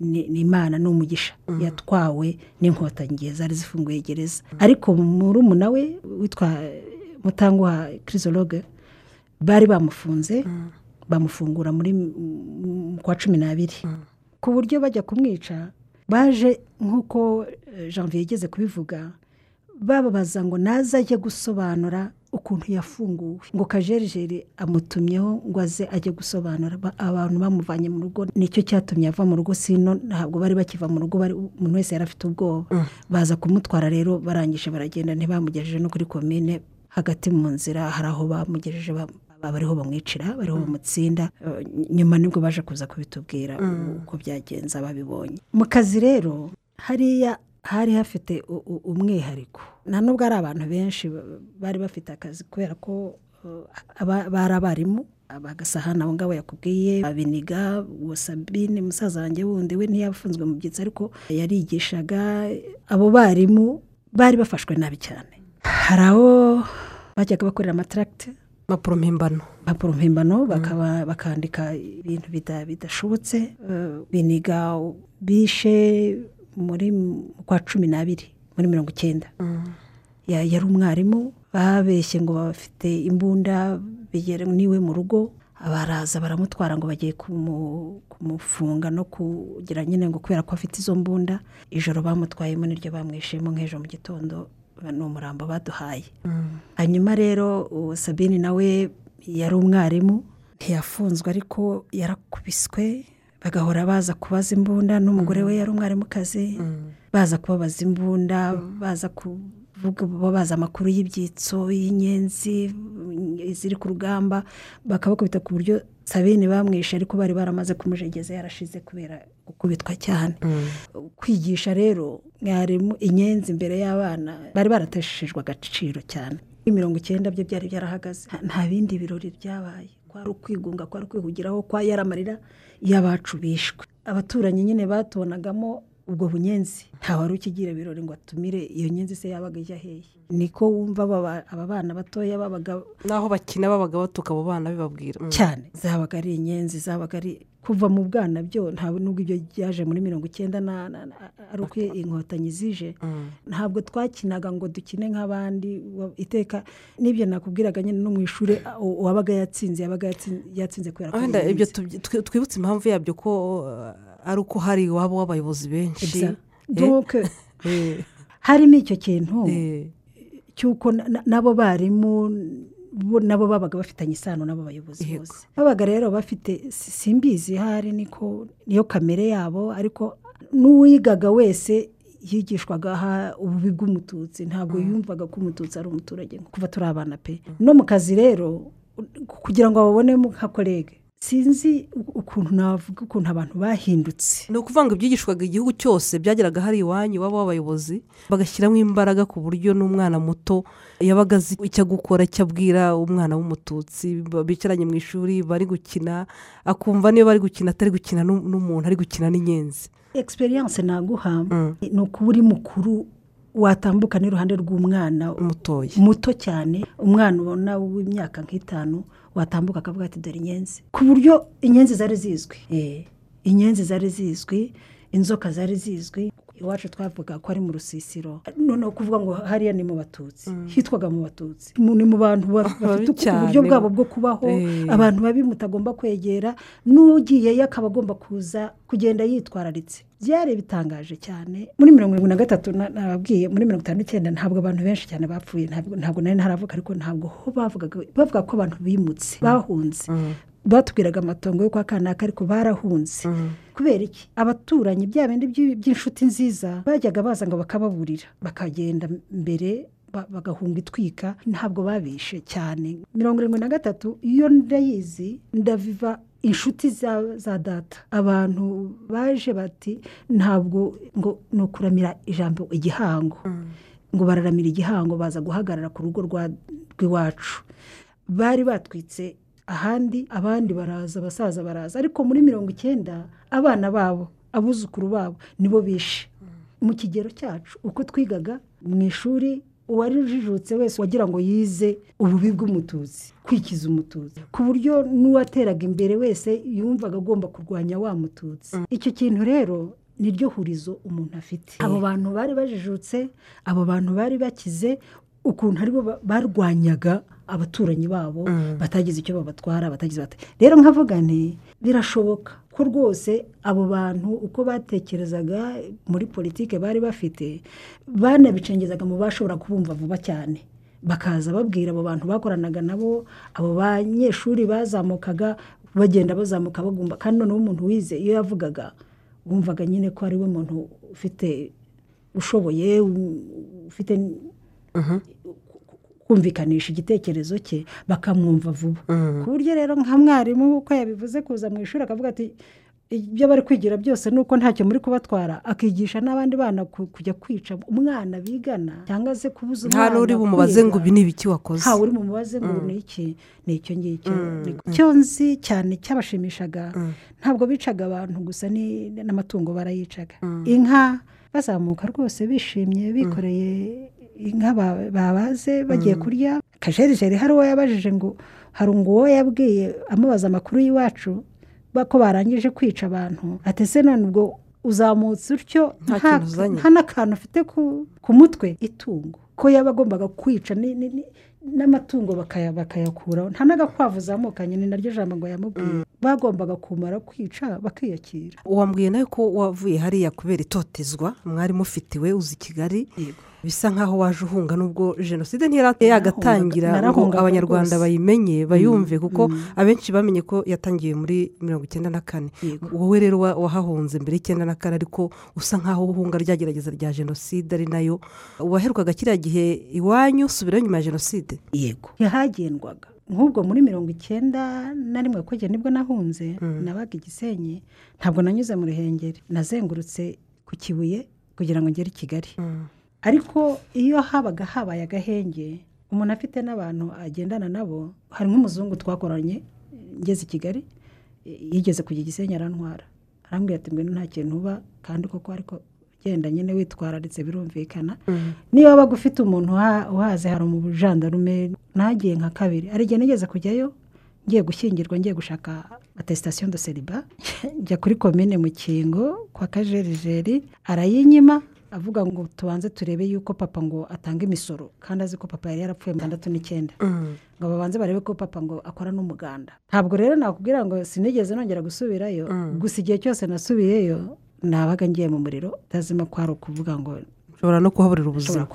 ni imana ni umugisha. Yatwawe n'inkotanyi zari zifunguye gereza. Ariko murumuna we witwa mutanguha kirisologe bari bamufunze bamufungura muri kwa cumi n'abiri. Ku buryo bajya kumwica baje nk'uko eh, janvier yigeze kubivuga bababaza ngo naze ajye gusobanura ukuntu yafunguwe. Ngo kajerijeri amutumyeho ngo aze ajye gusobanura Ba- abantu bamuvanye mu rugo. Nicyo cyatumye ava mu rugo sino ntabwo bari bakiva mu rugo umuntu wese yari afite ubwoba. Baza kumutwara rero barangije baragenda ntibamugejeje no kuri komine hagati mu nzira hari aho bamugejeje ba- ba- bariho bamwicira bariho bamutsinda. Eh, nyuma ni bwo baje kuza kubitubwira uko byagenze ababibonye. Mu kazi rero hariya hari hafite umwihariko. Nta nubwo ari abantu benshi ba- bari bafite akazi kubera ko aba- bari abarimu bagasahana abo ngabo yakubwiye abiniga uwo sabine musaza wanjye wundi we ntiyafunzwe mu byitso ariko yarigishaga. Abo barimu bari bafashwe nabi cyane. Hari aho bajyaga bakorera amataragite impapuro mpimbano. Impapuro mpimbano bakaba bakandika ibintu bida- bidashobotse. Eh, biniga bishe muri mu kwa cumi n'abiri muri mirongo icyenda. Ya- yari umwarimu babeshye ngo bafite imbunda ni we mu rugo baraza baramutwara ngo bagiye kumu- kumufunga no kugira nyine ngo kubera ko afite izo mbunda ijoro bamutwayemo niryo bamwishemo nk'ejo mu gitondo ni umurambo baduhaye. Hanyuma rero sabine nawe yari umwarimu ntiyafunzwe ariko yarakubiswe bagahora baza kubaza imbunda n'umugore we yari umwarimukazi baza kubabaza imbunda baza kuvuga babaza amakuru y'ibyitso y'inyenzi ziri ku rugamba bakabakubita ku buryo sabine bamwishe ariko bari baramaze kumujegeza yarashize kubera gukubitwa cyane. Kwigisha rero mwarimu inyenzi imbere y'abana bari barateshejwe agaciro cyane. Mirongo icyenda byo byari byarahagaze. Nta- nta bindi birori byabaye. Kwari ukwigunga kwari ukwihugiraho kwa yari amarira y'abacu bishwe. Abaturanyi nyine batubonagamo ubwo bunyenzi nta wari ukigira ibirori ngo atumire iyo nyenzi se yabaga ijya hehe? Niko wumva aba bana batoya babaga n'aho bakina babaga batuka abo bana bibabwira Mm. cyane. Zabaga ari inyenzi zabaga ari kuva mu bwana byo ntabwo nubwo ibyo byaje muri mirongo icyenda ari uko inkotanyi zije. Ntabwo twakinaga ngo dukine nk'abandi iteka n'ibyo nakubwiraga nyine no mu ishuri uwabaga yatsinze yabaga yatsin- yatsinze kubera ko ibyo twibutse impamvu yabyo ko ari uko hari iwabo w'abayobozi benshi. Donc, <laughs> Eh, harimo icyo kintu eh, cy'uko na- na- n'abo barimu bo nabo babaga bafitanye isano n'abo bayobozi bose. Babaga rero bafite si- simbizi hari niko niyo kamere yabo ariko n'uwigaga wese yigishwaga aha ububi bw'umututsi ntabwo yumvaga ko umututsi ari umuturage kuva turi abana pe. No mu kazi rero kugira ngo babonemo nka kolege sinzi ukuntu navuga ukuntu abantu bahindutse. Ni ukuvuga ngo ibyigishwaga igihugu cyose byageraga hari iwanyu iwabo w'abayobozi bagashyiramo imbaraga ku buryo n'umwana muto yabaga azi icyo gukora icyo abwira umwana w'umututsi bicaranye mu ishuri bari gukina akumva niyo bari gukina atari gukina n'u- n'umuntu ari gukina n'inyenzi. Egisperiyanse naguha Mm. ni ukuba uri mukuru watambuka n'iruhande rw'umwana mutoya. muto cyane umwana ubona w'imyaka nk'itanu watambuka akavuga ati dore inyenzi. Ku buryo inyenzi zari zizwi. Eh, inyenzi zari zizwi inzoka zari zizwi. Iwacu twavuga ko ari mu rusisiro. Noneho kuvuga ngo hariya ni mu batutsi. Hitwaga mu batutsi. Ni mu bantu ba- bafite uburyo bwabo bwo kubaho. Eh. abantu babi mutagomba kwegera. N'ugiyeyo akaba agomba kuza kugenda yitwararitse. Byari bitangaje cyane. Muri mirongo irindwi na gatatu na- nababwiye muri mirongo itanu n'icyenda ntabwo abantu benshi cyane bapfuye. Ntabwo nari ntaravuga ariko ntabwo bavuga ko abantu bimutse bahunze. Batubwiraga amatongo yo kwa kanaka ariko barahunze. Kubera iki? Abaturanyi bya bindi by'i- by'inshuti nziza bajyaga baza ngo bakababurira. Bakagenda mbere ba- bagahunga itwika. Ntabwo babishe cyane. Mirongo irindwi na gatatu iyo ndayizi ndaviva inshuti za, za data. Abantu baje bati ntabwo ngo ni ukuramira ijambo igihango. Ngo bararamira igihango baza guhagarara ku rugo rw'iwacu. Bari batwitse ahandi abandi baraza abasaza baraza. Ariko muri mirongo icyenda abana babo abuzukuru babo nibo bishe. Mu kigero cyacu uko twigaga mu ishuri uwari ujijutse wese wagira ngo yize ububi bw'umututsi kwikiza umututsi. Ku buryo n'uwateraga imbere wese yumvaga agomba kurwanya wa mututsi. Icyo kintu rero niryo hurizo umuntu afite. Abo bantu bari bajijutse abo bantu bari bakize ukuntu ari bo ba- barwanyaga abaturanyi babo batagize icyo babatwara batagize bate. Rero nkavuga nti birashoboka. Ko rwose abo bantu uko batekerezaga muri politiki bari bafite banabicengezaga mu bashobora kubumva vuba cyane. Bakaza babwira abo bantu bakoranaga nabo abo banyeshuri bazamukaga bagenda bazamuka bagumba. Kandi noneho umuntu wize iyo yavugaga wumvaga nyine ko ari we muntu ufite ushoboye ufite kumvikanisha igitekerezo cye bakamwumva vuba. Ku buryo rero nka mwarimu uko yabivuze kuza mu ishuri akavuga ati ibyo bari kwigira byose ni uko ntacyo muri kubatwara. Akigisha n'abandi bana ku- kujya kwica umwana bigana cyangwa se kubuza nta n'uri bumubaze ngo ibi ni ibiki wakoze. Ntawe uri bumubaze ngo ni iki ni icyo ngicyo. Icyo nzi cyane cyabashimishaga. Ntabwo bicaga abantu gusa n'amatungo barayicaga. Inka bazamuka rwose bishimye bikoreye inka ba- babaze bagiye kurya. Kajerijeri hari uwo yabajije ngo hari ngo uwo yabwiye amubaza amakuru y'iwacu ko barangije kwica abantu? Atese none ubwo uzamutse utyo? Nta n'akantu ufite ku, mutwe? Itungo. Ko yaba agombaga kwica n'amatungo bakaya- bakayakuraho. Nta n'agakwavu uzamukanye ni naryo jambo ngo yamubwiye. Bagombaga kumara kwica bakiyakira. Wambwiye nawe ko wavuye hariya kubera itotezwa mwari mufitiwe uzi kigali bisa nk'aho waje uhunga n'ubwo jenoside ntiyari yagatangira ngo abanyarwanda bayimenye bayumve kuko abenshi bamenye ko yatangiye muri mirongo icyenda na kane. Wowe rero wa- wahahunze mbere y'icyenda na kane ariko usa nk'aho uhunga rya gerageza rya jenoside ari na yo waherukaga kiriya gihe iwanyu subirayo nyuma ya jenoside. Yego. Yahagendwaga nk'ubwo muri mirongo icyenda na rimwe kugera ni bwo nahunze nabaga igisenyi ntabwo nanyuze mu ruhengeri. Nazengurutse ku kibuye kugira ngo ngere i kigali. Ariko iyo habaga habaye agahenge umuntu afite n'abantu agendana nabo hari nk'umuzungu twakoranye ngeze i kigali yigeze kujya igisenyi arantwara. Arambwira ati ngwino nta kintu uba kandi koko ariko genda nyine witwararitse birumvikana. Niba wabaga ufite umuntu uha- uhaze hari umujandarume nagiye nka kabiri. Hari igihe nigeze kujyayo ngiye gushyingirwa ngiye gushaka atesitasiyo de seriba <laughs> njya kuri komine mu kingo kwa kajerijeri arayinyima avuga ngo tubanze turebe yuko papa ngo atanga imisoro. Kandi azi ko papa yari yarapfuye mu itandatu n'icyenda. Ngo babanze barebe ko papa ngo akora n'umuganda. Ntabwo rero nakubwira ngo sinigeze nongera gusubirayo. Gusa igihe cyose nasubiyeyo nabaga ngiye mu muriro utazima ko hari ukuvuga ngo ushobora no kuhaburira ubuzima.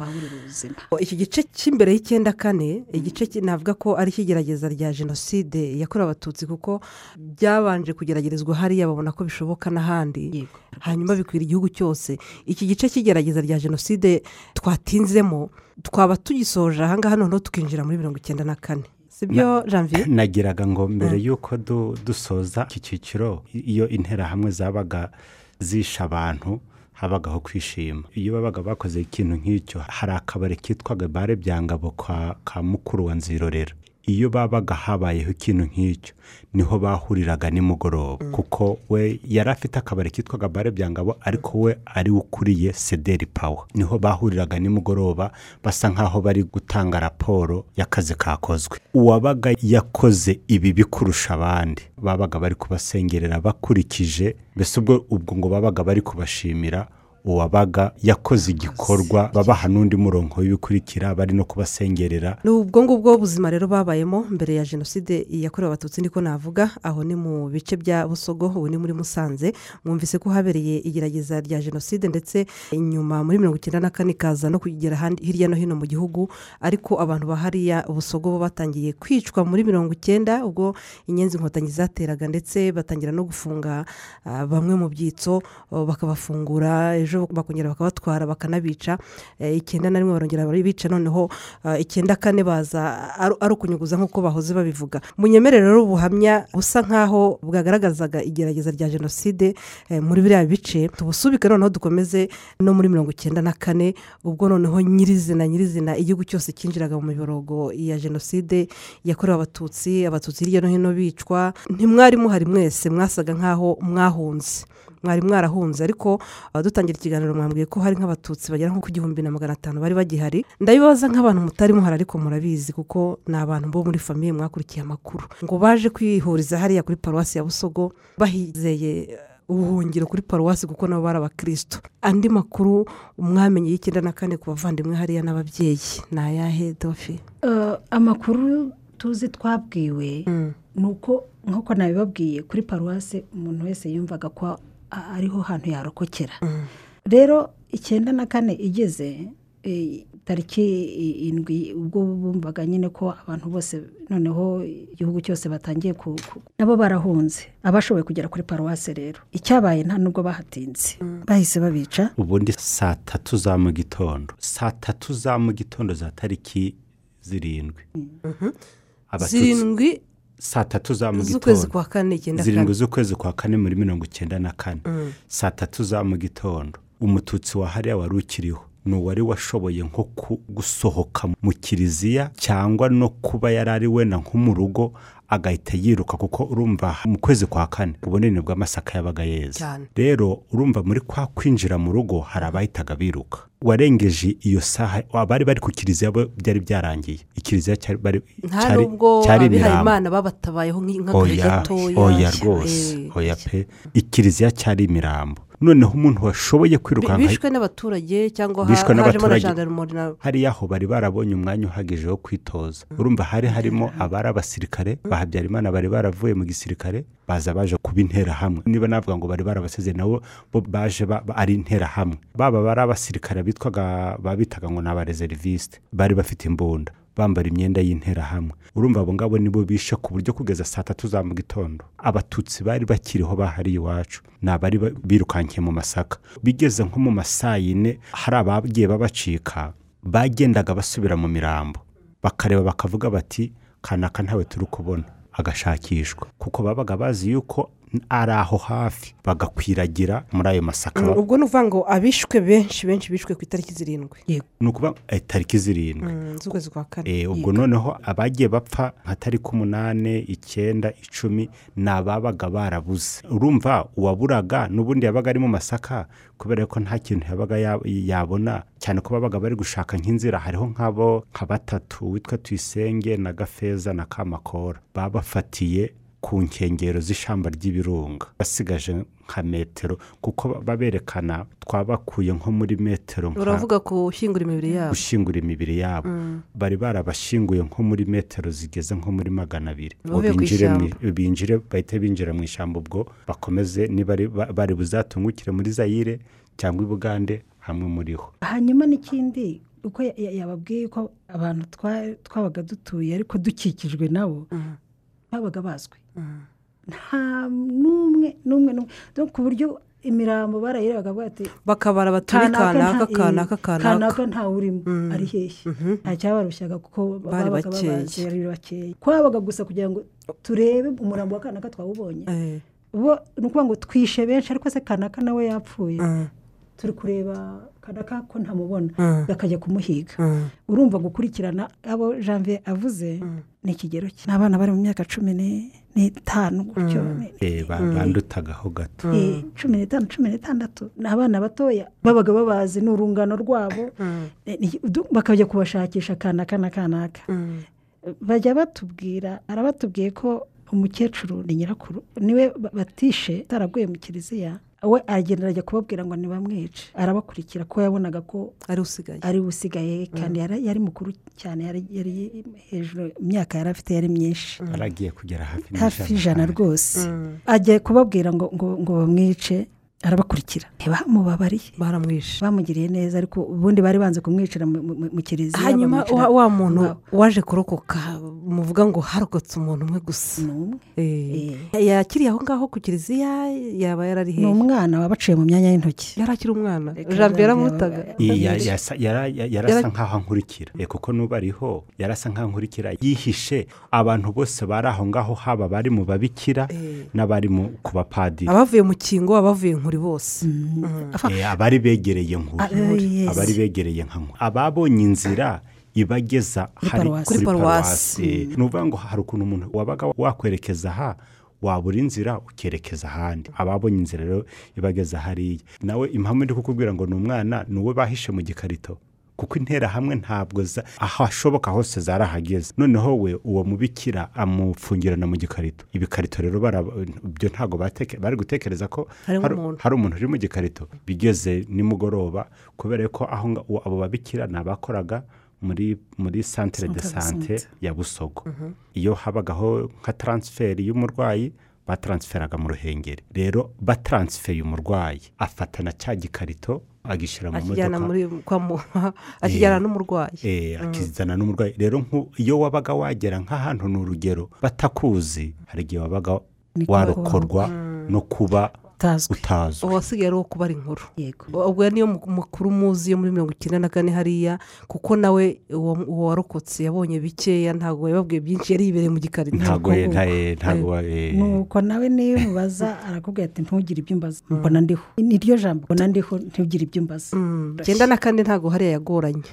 iki gice cy'imbere y'icyenda kane igice navuga ko ari icy'igerageza rya jenoside yakorewe abatutsi kuko byabanje kugeragerezwa hariya babona ko bishoboka n'ahandi. Hanyuma bikwira igihugu cyose. Iki gice cy'igerageza rya jenoside twatinzemo twaba tugisoje ahangaha noneho tukinjira muri mirongo icyenda na kane. Si byo janvier <clears throat> nagiraga ngo mbere y'uko du- dusoza iki cyiciro iyo interahamwe zabaga zisha abantu habagaho kwishima. Iyo babaga bakoze ikintu nk'icyo hari akabari kitwaga bare byangabo ka mukuru wa nzirorera. Iyo babaga habayeho ikintu nk'icyo ni ho bahuriraga nimugoroba. Kuko we yari afite akabari kitwaga bare byangabo ariko we ari we ukuriye sederi pawa ni ho bahuriraga nimugoroba basa nk'aho bari gutanga raporo y'akazi kakozwe. Uwabaga yakoze ibibi kurusha abandi babaga bari kubasengerera bakurikije mbese ubwo ubwo ngo babaga bari kubashimira uwabaga yakoze igikorwa babaha n'undi murongo w'ibikurikira bari no kubasengerera. Ni ubwo ngubwo buzima rero babayemo mbere ya jenoside yakorewe abatutsi niko navuga aho ni mu bice bya busogo ubu ni muri musanze. Mwumvise ko habereye igerageza rya jenoside ndetse inyuma muri mirongo icyenda na kane ikaza no kugera hirya no hino mu gihugu ariko abantu bahariya busogo bo batangiye kwicwa muri mirongo icyenda ubwo inyenzi inkotanyi zateraga ndetse batangira no gufunga ah, bamwe mu byitso bakabafungura ejo bakongera bakabatwara bakanabica Eh, icyenda na rimwe barongera barabica noneho ah, icyenda kane baza ari ari ukunyuguza nk'uko bahoze babivuga. Munyemerere rero ubuhamya busa nk'aho bwagaragazaga igerageza rya jenoside eh, muri biriya bice. Tubusubike noneho dukomeze no muri mirongo icyenda na kane ubwo noneho nyirizina nyirizina igihugu cyose cyinjiraga mu miborogo ya jenoside yakorewe abatutsi abatutsi hirya no hino bicwa. Ntimwari muhari mwese mwasaga nk'aho mwahunze. Mwari mwarahunze. Ariko ah, dutangira ikiganiro mwambwiye ko hari nk'abatutsi bagera nko ku gihumbi na magana atanu bari bagihari. Ndabibaza nk'abantu mutari muhari ariko murabizi kuko ni abantu bo muri famiye mwakurikiye amakuru. Ngo baje kwihuriza hariya kuri paruwasi ya busogo bahizeye eh, ubuhungiro kuri paruwasi kuko nabo bari abakirisitu andi makuru mwamenye y'icyenda na kane ku bavandimwe hariya n'ababyeyi. Ni ayahe dofi Eh, amakuru tuzi twabwiwe ni uko nk'uko nabibabwiye kuri paruwasi umuntu wese yumvaga ko ariho hantu yarokokera. Rero icyenda na kane igeze eh, tariki indwi ubwo bumvaga nyine ko abantu bose noneho igihugu cyose batangiye ku nabo barahunze abashoboye kugera kuri paruwasi rero. Icyabaye nta nubwo bahatinze. Bahise babica. Ubundi saa tatu za mu gitondo. Saa tatu za mu gitondo za tariki zirindwi. Abatutsi- zirindwi saa tatu za mu gitondo. zirindwi z'ukwezi kwa kane muri mirongo icyenda na kane. Saa tatu za mu gitondo. Umututsi wa hariya wari ukiriho. Ni uwari washoboye nko gusohoka mu kiliziya cyangwa no kuba yari ari wenda nko mu rugo agahita yiruka kuko urumva mu kwezi kwa kane ubunini bw'amasaka yabaga yeze. Rero urumva muri kwa kwinjira mu rugo hari abahitaga biruka. Warengeje iyo saha abari bari ku kiliziya bo byari byarangiye. Ikiliziya cyari imirambo babatabayeho nk'i- nk'agahe oya gatoya. oya rwose. Eh, oya pe. Ikiliziya cyari imirambo noneho umuntu washoboye kwirukanka bishwe n'abaturage cyangwa hajemo na na hariya aho bari barabonye umwanya uhagije wo kwitoza. Urumva hari harimo abari abasirikare ba habyarimana bari baravuye mu gisirikare baza baje kuba interahamwe. Niba navuga ngo bari barabasize nabo bo baje ba- ba- ari interahamwe. Baba bari abasirikare bitwaga babitaga ngo ni abareseriviste bari bafite imbunda. Bambara imyenda y'interahamwe. Urumva abo ngabo nibo bishe ku buryo kugeza saa tatu za mu gitondo. Abatutsi bari bakiriho bahari iwacu. Ni abari ba- birukankiye mu masaka. Bigeze nko mu masaa yine hari abagiye babacika bagendaga basubira mu mirambo. Bakareba bakavuga bati kanaka ntawe turi kubona. Agashakishwa. Kuko babaga bazi yuko ari aho hafi bagakwiragira muri ayo masaka. Mm, ubwo ni ukuvuga ngo abishwe benshi benshi bishwe ku itariki zirindwi. Ni ukuvuga eh, tariki zirindwi. Mm, z'ukwezi kwa kane. Eh, ubwo noneho abagiye bapfa nka tariki umunani icyenda icumi ni ababaga barabuze. Urumva uwaburaga n'ubundi yabaga ari mu masaka kubera ko nta kintu yabaga ya- yabona cyane ko babaga bari gushaka nk'inzira. Hariho nk'abo nka batatu witwa tuyisenge na gafeza na kamakora. Babafatiye ku nkengero z'ishyamba ry'ibirunga. Basigaje nka metero kuko baberekana twabakuye nko muri metero uravuga gushyingura imibiri yabo. Gushyingura imibiri yabo. Bari barabashyinguye nko muri metero zigeze nko muri magana abiri. Binjire bahite binjira mu ishyamba ubwo bakomeze bari buzatungukire muri zayire cyangwa i bugande hamwe muri ho. Hanyuma n'ikindi uko ya- ya- yababwiye ko abantu twa- twabaga dutuye ariko dukikijwe nabo babaga bazwi. Nta n'umwe n'umwe n'umwe. Ku buryo imirambo barayirebaga bavuga ati bakabara baturi kanaka nta- kanaka eh, kanaka. ntawe urimo. Ari hehe? Nta cyabarushaga kuko Bari bakeya. kwabaga gusa kugira ngo turebe umurambo wa kanaka twawubonye. Eh, ni ukuvuga ngo twishe benshi ariko se kanaka nawe yapfuye. Mm, turi kureba kanaka ko ntamubona. Mm. bakajya kumuhiga. Mm. urumva gukurikirana abo janvier avuze ni ikigero cye ni abana bari mu myaka cumi ni- n'itanu gutyo ni- Eh, ba- bandutagaho gato. Eh, cumi n'itanu cumi n'itandatu. Ni abana batoya babaga babazi ni urungano rwabo Eh, bakajya kubashakisha kanaka na kanaka bajya batubwira arabatubwiye ko umukecuru ni nyirakuru ni we ba- batishe ataraguye mu kiliziya. We aragenda arajya kubabwira ngo ntibamwice arabakurikira ko yabonaga ko ari usigaye. usigaye kandi yari mukuru cyane yari hejuru imyaka yari afite yari myinshi. Baragiye kugera hafi hafi ijana kandi. rwose agiye kubabwira ngo ngo ngo bamwice. Arabakurikira. Ntibamubabariye baramwishe. Bamugiriye neza ariko ubundi bari banze kumwicira mu- kiliziya hanyuma bamwicira. wa, muntu waje kurokoka muvuga ngo harokotse umuntu umwe gusa. Ni umwe. Eh, yakiriye aho ngaho ku kiliziya yaba yarari ni hehe umwana wabaciye mu myanya y'intoki. Yari akiri umwana. Jambo yaramutaga yarasa Yara- nk'aho ankurikira. Eh, kuko n'ubu ariho yarasa nk'aho ankurikira. Yihishe abantu bose bari aho ngaho haba abari mu babikira Eh. n'abari ku bapadiri. Abavuye mu kingo abavuye nkuri bose. Eh, abari begereye nkuru Ah, eh, abari begereye nka nkuru ababonye inzira ibageza Kuri hari kuri paruwasi. paruwasi. Ni ukuvuga ngo hari ukuntu umuntu wabaga wakwerekeza aha wabura inzira ukerekeza ahandi. Ababonye inzira rero ibageza hariya. Nawe impamvu ndi kukubwira ngo ni umwana ni uwe bahishe mu gikarito. Kuko interahamwe ntabwo za- aho ashoboka hose zarahageze. Noneho we uwo mubikira amufungirana mu gikarito. Ibikarito rero ibyo ntabwo bari gutekereza ko hari- umuntu. uri mu gikarito. Bigeze nimugoroba kubera ko aho abo babikira ni abakoraga muri muri santere de sante ya busogo. Iyo habagaho nka taransiferi y'umurwayi bataransiferaga mu ruhengeri. Rero bataransifeye umurwayi afatana cya gikarito agishyira mu akijyana modoka. muri kwa mu <laughs> akijyana n'umurwayi. Eh, akizana n'umurwayi. Rero iyo wabaga wagera nk'ahantu ni urugero batakuzi. Hari igihe wabaga warokorwa no kuba utazwi. Utazwi. Uwasigaye ari uwo kubara inkuru. Yego. Ubwo niyo mu- mukuru muzi yo muri mirongo icyenda na kane hariya kuko nawe uwo warokotse yabonye bikeya ntabwo yababwiye byinshi yari yibereye mu gikarito. Ntabwo eh, nuko nawe niyo umubaza arakubwira ati ntugire ibyo umbaza mbona ndiho. Niryo jambo. Mbona ndiho ntugire ibyo umbaza Mm, icyenda na kane ntabwo hariya yagoranye.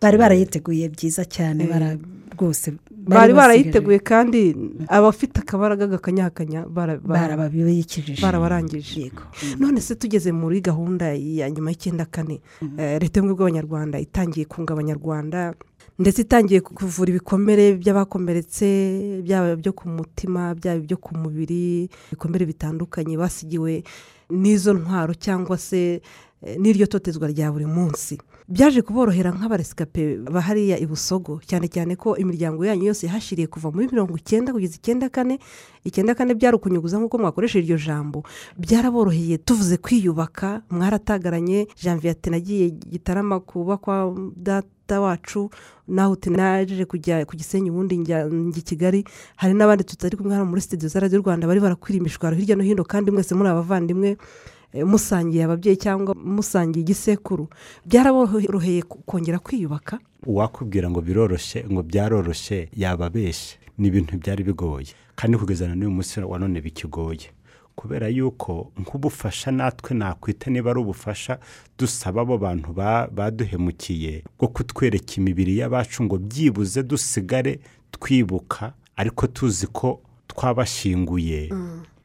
Bari barayiteguye byiza cyane bara rwose bari barayiteguye kandi abafite akabaraga gakanyakanya bara- bara- barababikijije barabarangije yego. None se tugeze muri gahunda ya nyuma y'icyenda kane eh, leta y'ubumwe bw'abanyarwanda itangiye kunga abanyarwanda ndetse itangiye kuvura ibikomere by'abakomeretse byaba ibyo ku mutima byaba ibyo ku mubiri ibikomere bitandukanye basigiwe n'izo ntwaro cyangwa se eh, n'iryo totezwa rya buri munsi. Byaje kuborohera nk'abaresikape bahariya i busogo cyane cyane ko imiryango yanyu yose yahashiriye kuva muri mirongo icyenda kugeza icyenda kane icyenda kane byari ukunyuguza nk'uko mwakoresha iryo jambo. Byaraboroheye tuvuze kwiyubaka mwaratagaranye janvier ati nagiye gitarama kubakwa data wacu nawe uti naje kujya ku gisenyi ubundi njya kigali. Hari n'abandi tutari kumwe hano muri sitidiyo za radiyo rwanda bari barakwira imishwaro hirya no hino kandi mwese muri abavandimwe. Musangiye ababyeyi cyangwa musangiye igisekuru byaraboroheye kongera kwiyubaka? Uwakubwira ngo biroroshye ngo byaroroshye yababeshye. Ni ibintu byari bigoye. Kandi kugeza na n'uyu munsi wa none bikigoye. Kubera yuko nk'ubufasha natwe nakwita niba ari ubufasha dusaba abo bantu ba- baduhemukiye bwo kutwereka imibiri y'abacu ngo byibuze dusigare twibuka ariko tuzi ko twabashyinguye.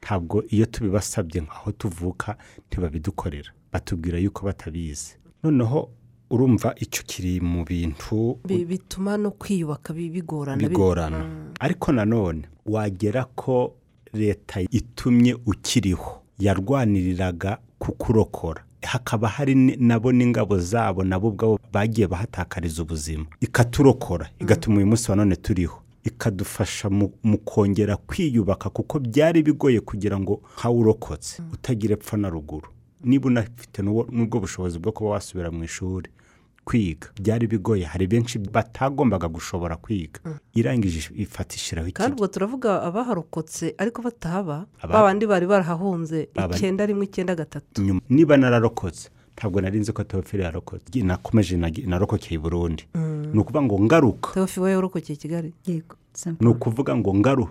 Ntabwo iyo tubibasabye aho tuvuka ntibabidukorera. Batubwira yuko batabizi. Noneho urumva icyo kiri mu bintu Bi- bituma no kwiyubaka bi- bigorana bi- bigorana. Ariko nanone wagera ko leta itumye ukiriho yarwaniriraga kukurokora hakaba hari nabo n'ingabo zabo nabo ubwabo bagiye bahatakariza ubuzima. Ikaturokora igatuma uyu munsi wa none turiho. Ikadufasha mu kongera kwiyubaka kuko byari bigoye kugira ngo nkawurokotse utagira epfo na ruguru. Niba unafite n'ubwo bushobozi bwo kuba wasubira mu ishuri kwiga. Byari bigoye. Hari benshi batagombaga gushobora kwiga. Irangije ifata ishyiraho kandi ubwo turavuga abaharokotse ariko batahaba Aba- ba bandi bari barahahunze icyenda rimwe icyenda gatatu. Niba nararokotse ntabwo nari nzi ko teofili yarokotse. Nakomeje narokokeye i burundi. Ni ukuvuga ngo ngaruka. Teofi we yorokokeye i kigali? Yego. Ni ukuvuga ngo ngaru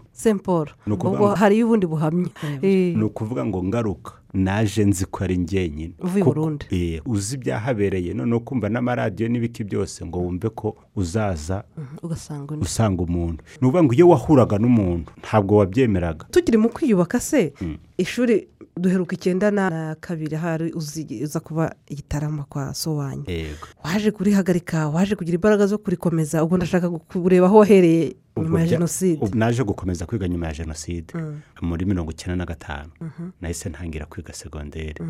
ngo- hariyo ubundi buhamya. Eh, ni ukuvuga ngo ngaruka. Naje nzi ko ari njyenyine. Uvuye Burundi. eh, uzi ibyahabereye. Noneho kumva n'amaradiyo n'ibiki byose ngo wumve ko uzaza ugasanga undi. usanga umuntu. Ni ukuvuga ngo iyo wahuraga n'umuntu ntabwo wabyemeraga. Tukiri mu kwiyubaka se ishuri duheruka icyenda na kabiri hari uza kuba igitarama kwa so wanyu yego. Waje kurihagarika waje kugira imbaraga zo kurikomeza ubwo ndashaka kureba aho wahereye. Nyuma ya Ubwo bya- jenoside. ubu naje gukomeza kwiga nyuma ya jenoside. Muri mirongo icyenda na gatanu. Nahise ntangira kwiga segonderi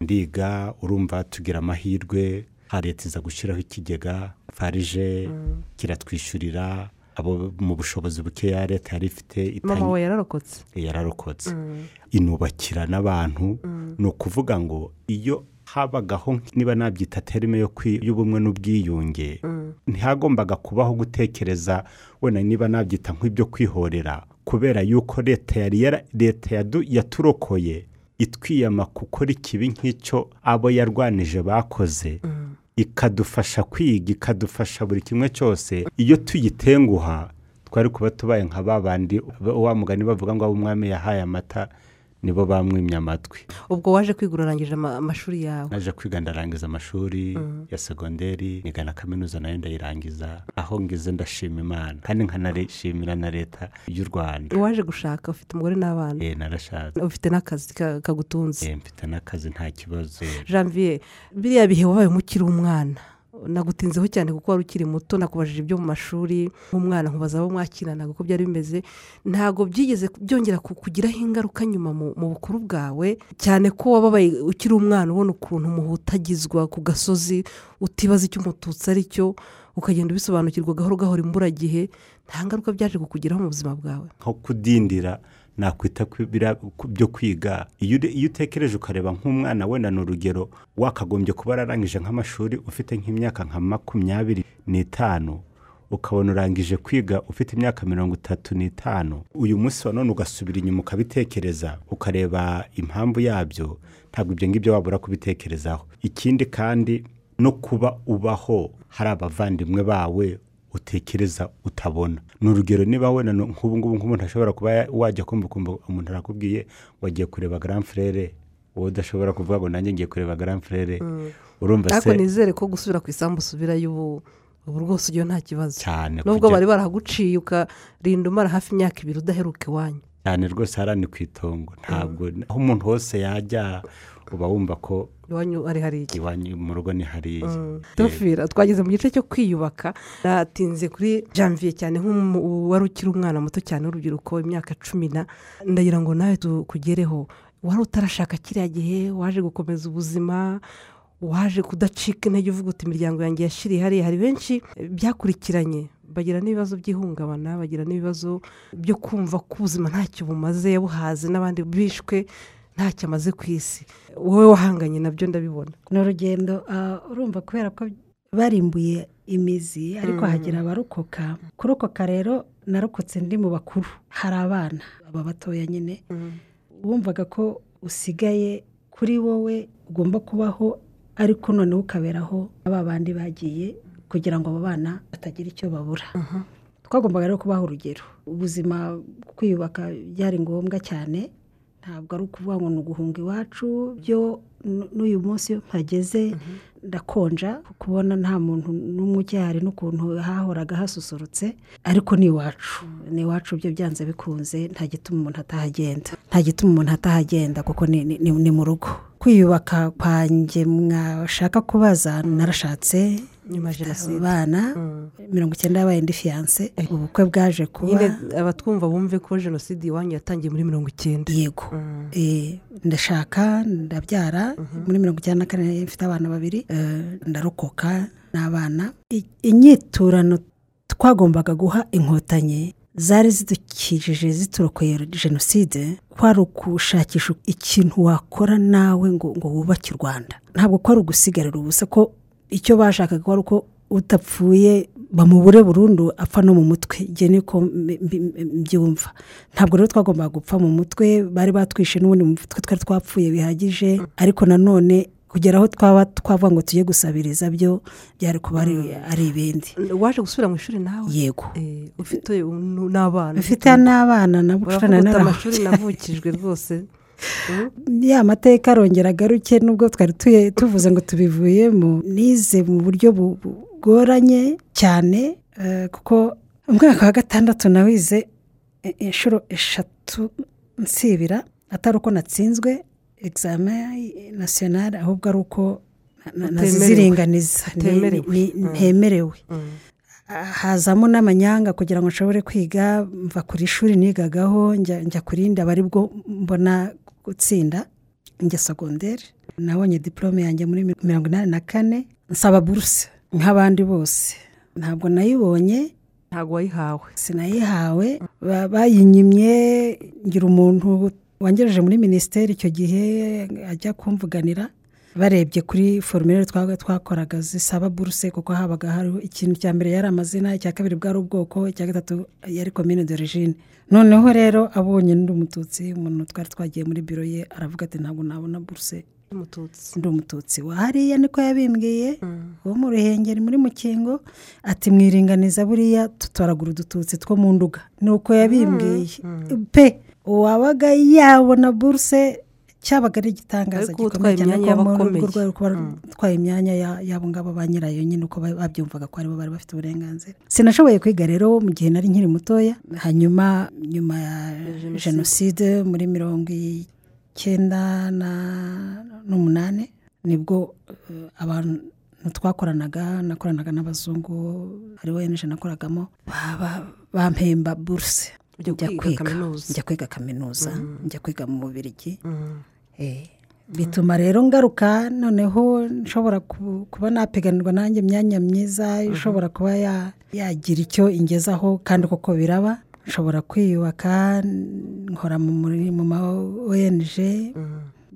ndiga urumva tugira amahirwe leta iza gushyiraho ikigega farije kiratwishyurira abo mu bushobozi bukeya leta yari ifite mama we yararokotse. yararokotse. Inubakira n'abantu. Ni ukuvuga ngo iyo habagaho niba nabyita terime y'ubumwe n'ubwiyunge. Ntihagombaga kubaho gutekereza wenda niba nabyita nk'ibyo kwihorera kubera yuko leta yari leta yaturokoye. Itwiyama gukora ikibi nk'icyo abo yarwanije bakoze. Ikadufasha kwiga ikadufasha buri kimwe cyose. Iyo tuyitenguha twari kuba tubaye nka ba bandi wa mugani bavuga ngo umwami yahaye amata nibo bamwimye amatwi. Ubwo waje kwiga urarangije ama- amashuri yawe? Naje kwiga ndarangiza amashuri ya segonderi niga na kaminuza na yo ndayirangiza aho ngize ndashima imana. Kandi nkanarishimira na leta y'u rwanda. Waje gushaka ufite umugore n'abana? Eh, narashatse. Ufite n'akazi ka- kagutunze? Eh, mfite n'akazi nta kibazo. Janvier biriya bihe wabaye ukiri umwana nagutinzeho cyane kuko wari ukiri muto nakubajije ibyo mu mashuri nk'umwana nkubaza abo mwakinanaga uko byari bimeze ntabwo byigeze byongera ku- kugiraho ingaruka nyuma mu bukuru bwawe cyane ko wababaye ukiri umwana ubona ukuntu umuhutagizwa ku gasozi utibaza icyo umututsi ari cyo ukagenda ubisobanukirwa gahoro gahoro imburagihe nta ngaruka byaje kukugiraho mu buzima bwawe. Nko kudindira nakwita byo kwiga. Iyo utekereje ukareba nk'umwana wenda ni urugero wakagombye kuba wararangije nk'amashuri ufite nk'imyaka nka makumyabiri n'itanu ukabona urangije kwiga ufite imyaka mirongo itatu n'itanu. Uyu munsi wa none ugasubira inyuma ukabitekereza ukareba impamvu yabyo ntabwo ibyo ngibyo wabura kubitekerezaho. Ikindi kandi no kuba ubaho hari abavandimwe bawe utekereza utabona. Ni urugero niba wenda nk'ubu ngubu nk'umuntu ashobora kuba ya- wajya kumva ukumva umuntu arakubwiye wagiye kureba grand frere wowe udashobora kuvuga ngo nanjye ngiye kureba grand frere urumva ariko se nizere ko gusubira ku isambu usubirayo ubu ubu rwose ujyayo nta kibazo. Cyane nubwo bari barahaguciye ukarinda umara hafi imyaka ibiri udaheruka iwanyu. Cyane rwose hariya ni ku itongo. Ntabwo aho umuntu hose yajya uba wumva ko iwanyu ari hariya. Iwanyu mu rugo ni hariya. Tufira twageze mu gice cyo kwiyubaka. Natinze kuri janvier cyane nk'uwari ukiri umwana muto cyane w'urubyiruko imyaka cumi na ndagira ngo nawe tukugereho wari utarashaka kiriya gihe waje gukomeza ubuzima waje kudacika intege uvuga uti imiryango yanjye yashiriye hariya. Hari benshi byakurikiranye. Bagira n'ibibazo by'ihungabana bagira n'ibibazo byo kumva ko ubuzima ntacyo bumaze yabuhaze n'abandi bishwe ntacyo amaze ku isi. Wowe wahanganye na byo ndabibona. Ni urugendo ah, urumva kubera ko barimbuye imizi ariko hagira abarokoka kurokoka rero narokotse ndi mu bakuru. Hari abana aba batoya nyine wumvaga ko usigaye kuri wowe ugomba kubaho ariko noneho ukaberaho aba bandi bagiye kugira ngo abo bana batagira icyo babura. Twagombaga rero kubaha urugero. Ubuzima kwiyubaka byari ngombwa cyane. Ntabwo ari ukuvuga ngo ni uguhunga iwacu byo n'uyu munsi iyo mpageze ndakonja kubona nta muntu n'umwe ukihari n'ukuntu hahoraga hasusurutse ariko ni iwacu. Ni iwacu byo byanze bikunze nta gituma umuntu atahagenda. Nta gituma umuntu atahagenda kuko ni mu rugo. Kwiyubaka kwanjye mwashaka kubaza narashatse. Nyuma ya jenoside abana mirongo icyenda yabaye indi fiyanse ubukwe bwaje kuba abatwumva bumve ko jenoside iwanyu yatangiye muri mirongo icyenda. Yego. Eh, ndashaka ndabyara muri mirongo icyenda na kane mfite abana babiri eh, ndarokoka n'abana. Inyiturano twagombaga guha inkotanyi zari zidukikije ziturokoye jenoside kwari ukushakisha ikintu wakora nawe ngo ngo wubake u rwanda. Ntabwo kwari ugusigarira ubusa ko icyo bashakaga kwari uko utapfuye bamubure burundu apfa no mu mutwe. Njye niko mbyumva. Ntabwo rero twagombaga gupfa mu mutwe bari batwishe n'ubundi mu mutwe twari twapfuye bihagije ariko nanone kugera aho twaba twavuga ngo tujye gusabiriza byo byari kuba ari- ari ibindi. Waje gusubira mu ishuri nawe? Yego. Eh, ufite n'abana? Mfite n'abana na bucura na uravuga uti naraho amashuri navukijwe rwose. Mm. <laughs> ya mateka arongera agaruke nubwo twari tuvuze ngo tubivuyemo nize mu buryo bu- bugoranye cyane eh, kuko umwaka wa gatandatu nawize i- inshuro eshatu nsibira atari uko natsinzwe egizame nasiyonari ahubwo ari uko na- na- Utemerewe. naziringaniza Ni- Utemerewe. ni- Mm. ntemerewe Mm. hazamo n'amanyanga kugira ngo nshobore kwiga mva kuri ishuri nigagaho njya njya ku rindi aba ari bwo mbona gutsinda njya segonderi nabonye diporome yanjye muri mirongo inani na kane nsaba buruse nk'abandi bose. Ntabwo nayibonye. Ntabwo wayihawe. Sinayihawe. Ba- bayinyimye ngira umuntu wangejeje muri minisiteri icyo gihe ajya kumvuganira. Barebye kuri forumire twabaga twakoraga zisaba buruse kuko habaga hariho ikintu cya mbere yari amazina icya kabiri bwari ubwoko icya gatatu yari komine d'origine. Noneho rero abonye ndi umututsi umuntu twari twagiye muri biro ye aravuga ati ntabwo nabona buruse. Ndi umututsi. Wa hariya niko yabimbwiye? Wo mu ruhengeri muri mukingo? Ati mwiringaniza buriya tutoragura udututsi two mu nduga. Ni uko yabimbwiye. Pe uwabaga yabona buruse cyabaga ari igitangaza gikomeye cyane ko muri urwo rwego kuba utwaye imyanya ya- y'abo ngabo ba nyirayo nyine uko ba- babyumvaga ko ari bo bari bafite uburenganzira. Sinashoboye kwiga rero mu gihe nari nkiri mutoya hanyuma nyuma ya Jenoside. muri mirongo icyenda na- n'umunani ni bwo eh, abantu twakoranaga nakoranaga n'abazungu ari we nije nakoragamo ba- ba- bampemba buruse njya kwiga kaminuza. njya kwiga kwiga mu bubirigi Mm. Eh, bituma rero ngaruka noneho nshobora ku- kuba napiganirwa nanjye imyanya myiza ishobora kuba ya- yagira icyo ingezaho kandi koko biraba nshobora kwiyubaka nkora mu ma ong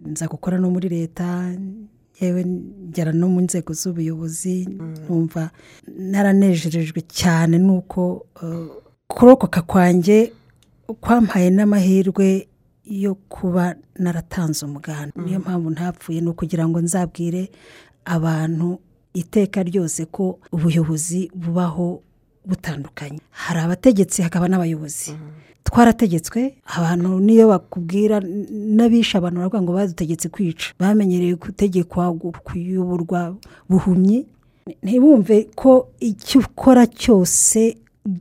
nza gukora no muri leta yewe ngera no mu nzego z'ubuyobozi numva naranejejwe cyane nuko eh, kurokoka kwanjye kwampaye n'amahirwe yo kuba naratanze umuganda. Niyo mpamvu ntapfuye ni ukugira ngo nzabwire abantu iteka ryose ko ubuyobozi bubaho butandukanye. Hari abategetsi hakaba n'abayobozi. Twarategetswe abantu niyo bakubwira n'abishe abantu baravuga ngo badutegetse kwica. Bamenyereye gutegekwa gu- kuyoborwa buhumyi. Ntibumve ko icyo ukora cyose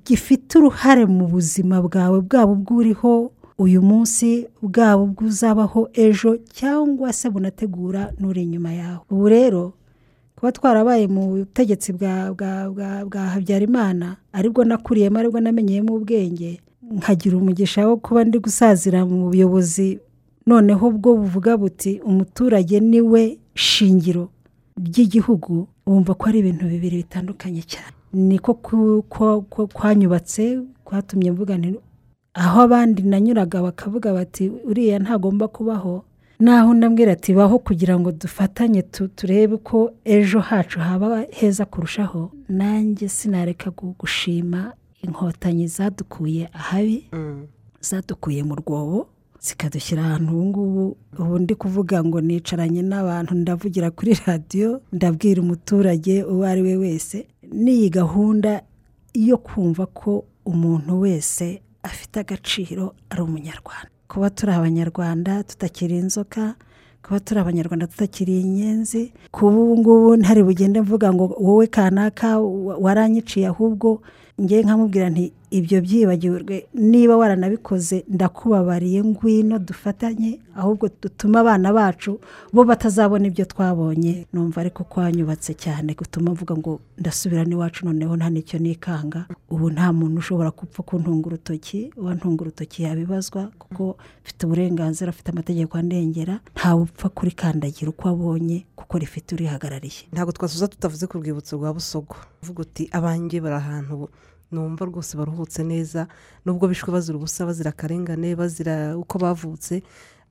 gifite uruhare mu buzima bwawe bwaba ubw'uriho uyu munsi bwaba ubw'uzabaho ejo cyangwa se bunategura n'uri inyuma yawe. Ubu rero kuba twarabaye mu butegetsi bwa bwa bwa bwa habyarimana ari bwo nakuriyemo ari bwo namenyeyemo ubwenge nkagira umugisha wo kuba ndi gusazira mu buyobozi. Noneho bwo buvuga buti umuturage ni we shingiro ry'igihugu wumva ko ari ibintu bibiri bitandukanye cyane. Niko kwanyubatse kwatumye mvuga aho abandi nanyuraga bakavuga bati uriya ntagomba kubaho. Naho ndambwira ati baho kugira ngo dufatanye tu- turebe ko ejo hacu haba heza kurushaho. Nanjye sinareka gu- gushima inkotanyi zadukuye ahabi zadukuye mu rwobo zikadushyira ahantu ubu ngubu. Ubu ndi kuvuga ngo nicaranye n'abantu ndavugira kuri radiyo ndabwira umuturage uwo ari we wese. N'iyi gahunda yo kumva ko umuntu wese afite agaciro ari umunyarwanda. Kuba turi abanyarwanda tutakiri inzoka kuba turi abanyarwanda tutakiri inyenzi kuba ubu ngubu ntari bugende mvuga ngo wowe kanaka wa- waranyiciye ahubwo ngewe nkamubwira nti ibyo byibagirwe. Niba waranabikoze ndakubabariye ngwino dufatanye ahubwo dutume abana bacu bo batazabona ibyo twabonye. Numva ariko kwanyubatse cyane gutuma mvuga ngo ndasubira n'iwacu noneho nta n'icyo nikanga. Ubu nta muntu ushobora gupfa kuntunga urutoki uwantunga urutoki yabibazwa kuko mfite uburenganzira afite amategeko andengera ntawe upfa kurikandagira uko abonye kuko rifite urihagarariye. Ntabwo twasuza tutavuze ku rwibutso rwa busogo. Uvuga uti abanjye bari ahantu numva rwose baruhutse neza nubwo bishwe bazira ubusa bazira akarengane bazira uko bavutse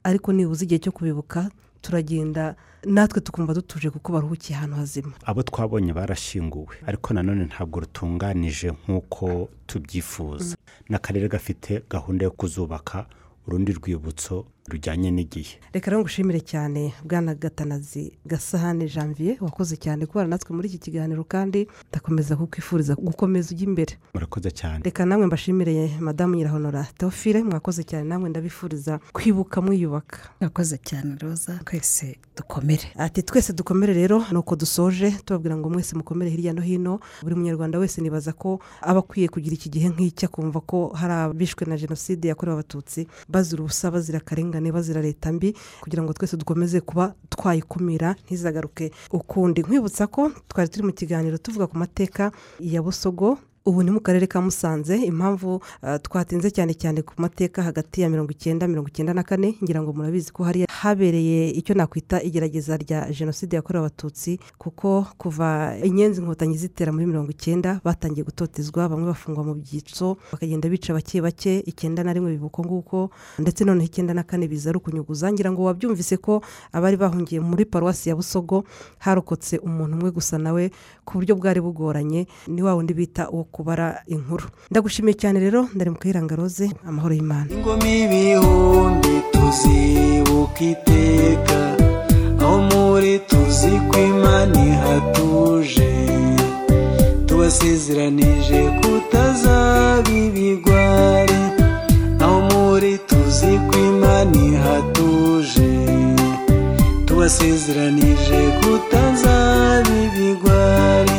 ariko nibuze igihe cyo kubibuka turagenda natwe tukumva dutuje kuko baruhukiye ahantu hazima. Abo twabonye barashyinguwe ariko nanone ntabwo rutunganije nk'uko tubyifuza. N'akarere gafite gahunda yo kuzubaka urundi rwibutso rujyanye n'igihe. Reka rero ngushimire cyane bwana gatanazi gasahane janvier wakoze cyane kubana natwe muri iki kiganiro kandi ndakomeza kukwifuriza gukomeza ujya imbere. Murakoze cyane. Reka namwe mbashimire madamu nyirahonora teofile mwakoze cyane namwe ndabifuriza kwibuka mwiyubaka. Mwakoze cyane roza twese dukomere. Ati twese dukomere rero ni uko dusoje tubabwira ngo mwese mukomere hirya no hino. Buri munyarwanda wese nibaza ko aba akwiye kugira iki gihe nk'iki akumva ko hari abishwe na jenoside yakorewe abatutsi bazira ubusa bazira akarengane. Bazira leta mbi kugira ngo twese dukomeze kuba twayikumira ntizagaruke ukundi. Nkwibutsa ko twari turi mu kiganiro tuvuga ku mateka ya busogo ubu ni mu karere ka musanze impamvu ah, twatinze cyane cyane ku mateka hagati ya mirongo icyenda mirongo icyenda na kane ngira ngo murabizi ko hari habereye icyo nakwita igerageza rya jenoside yakorewe abatutsi kuko kuva inyenzi inkotanyi zitera muri mirongo icyenda batangiye gutotezwa bamwe bafungwa mu byitso bakagenda bica bake bake icyenda na rimwe biba uko nguko ndetse noneho icyenda na kane biza ari ukunyuguza ngira ngo wabyumvise ko abari bahungiye muri paruwasi ya busogo harokotse umuntu umwe gusa nawe ku buryo bwari bugoranye ni wa wundi bita uwo kubara inkuru. Ndagushimiye cyane rero ndari mu kayiranga amahoro y'imana. Ingoma ibihumbi tuzibuka iteka aho muri tuzi ko imana ihatuje. Tubasezeranije ibigwari aho muri tuzi ko imana ihatuje. Tubasezeranije ibigwari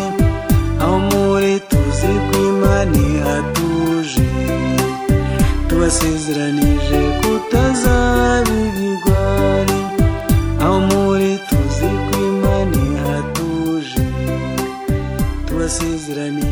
ko imana ihatuje tubasezeranije kutazaba ibigwari aho muri tuzi ko imana ihatuje tubasezeranye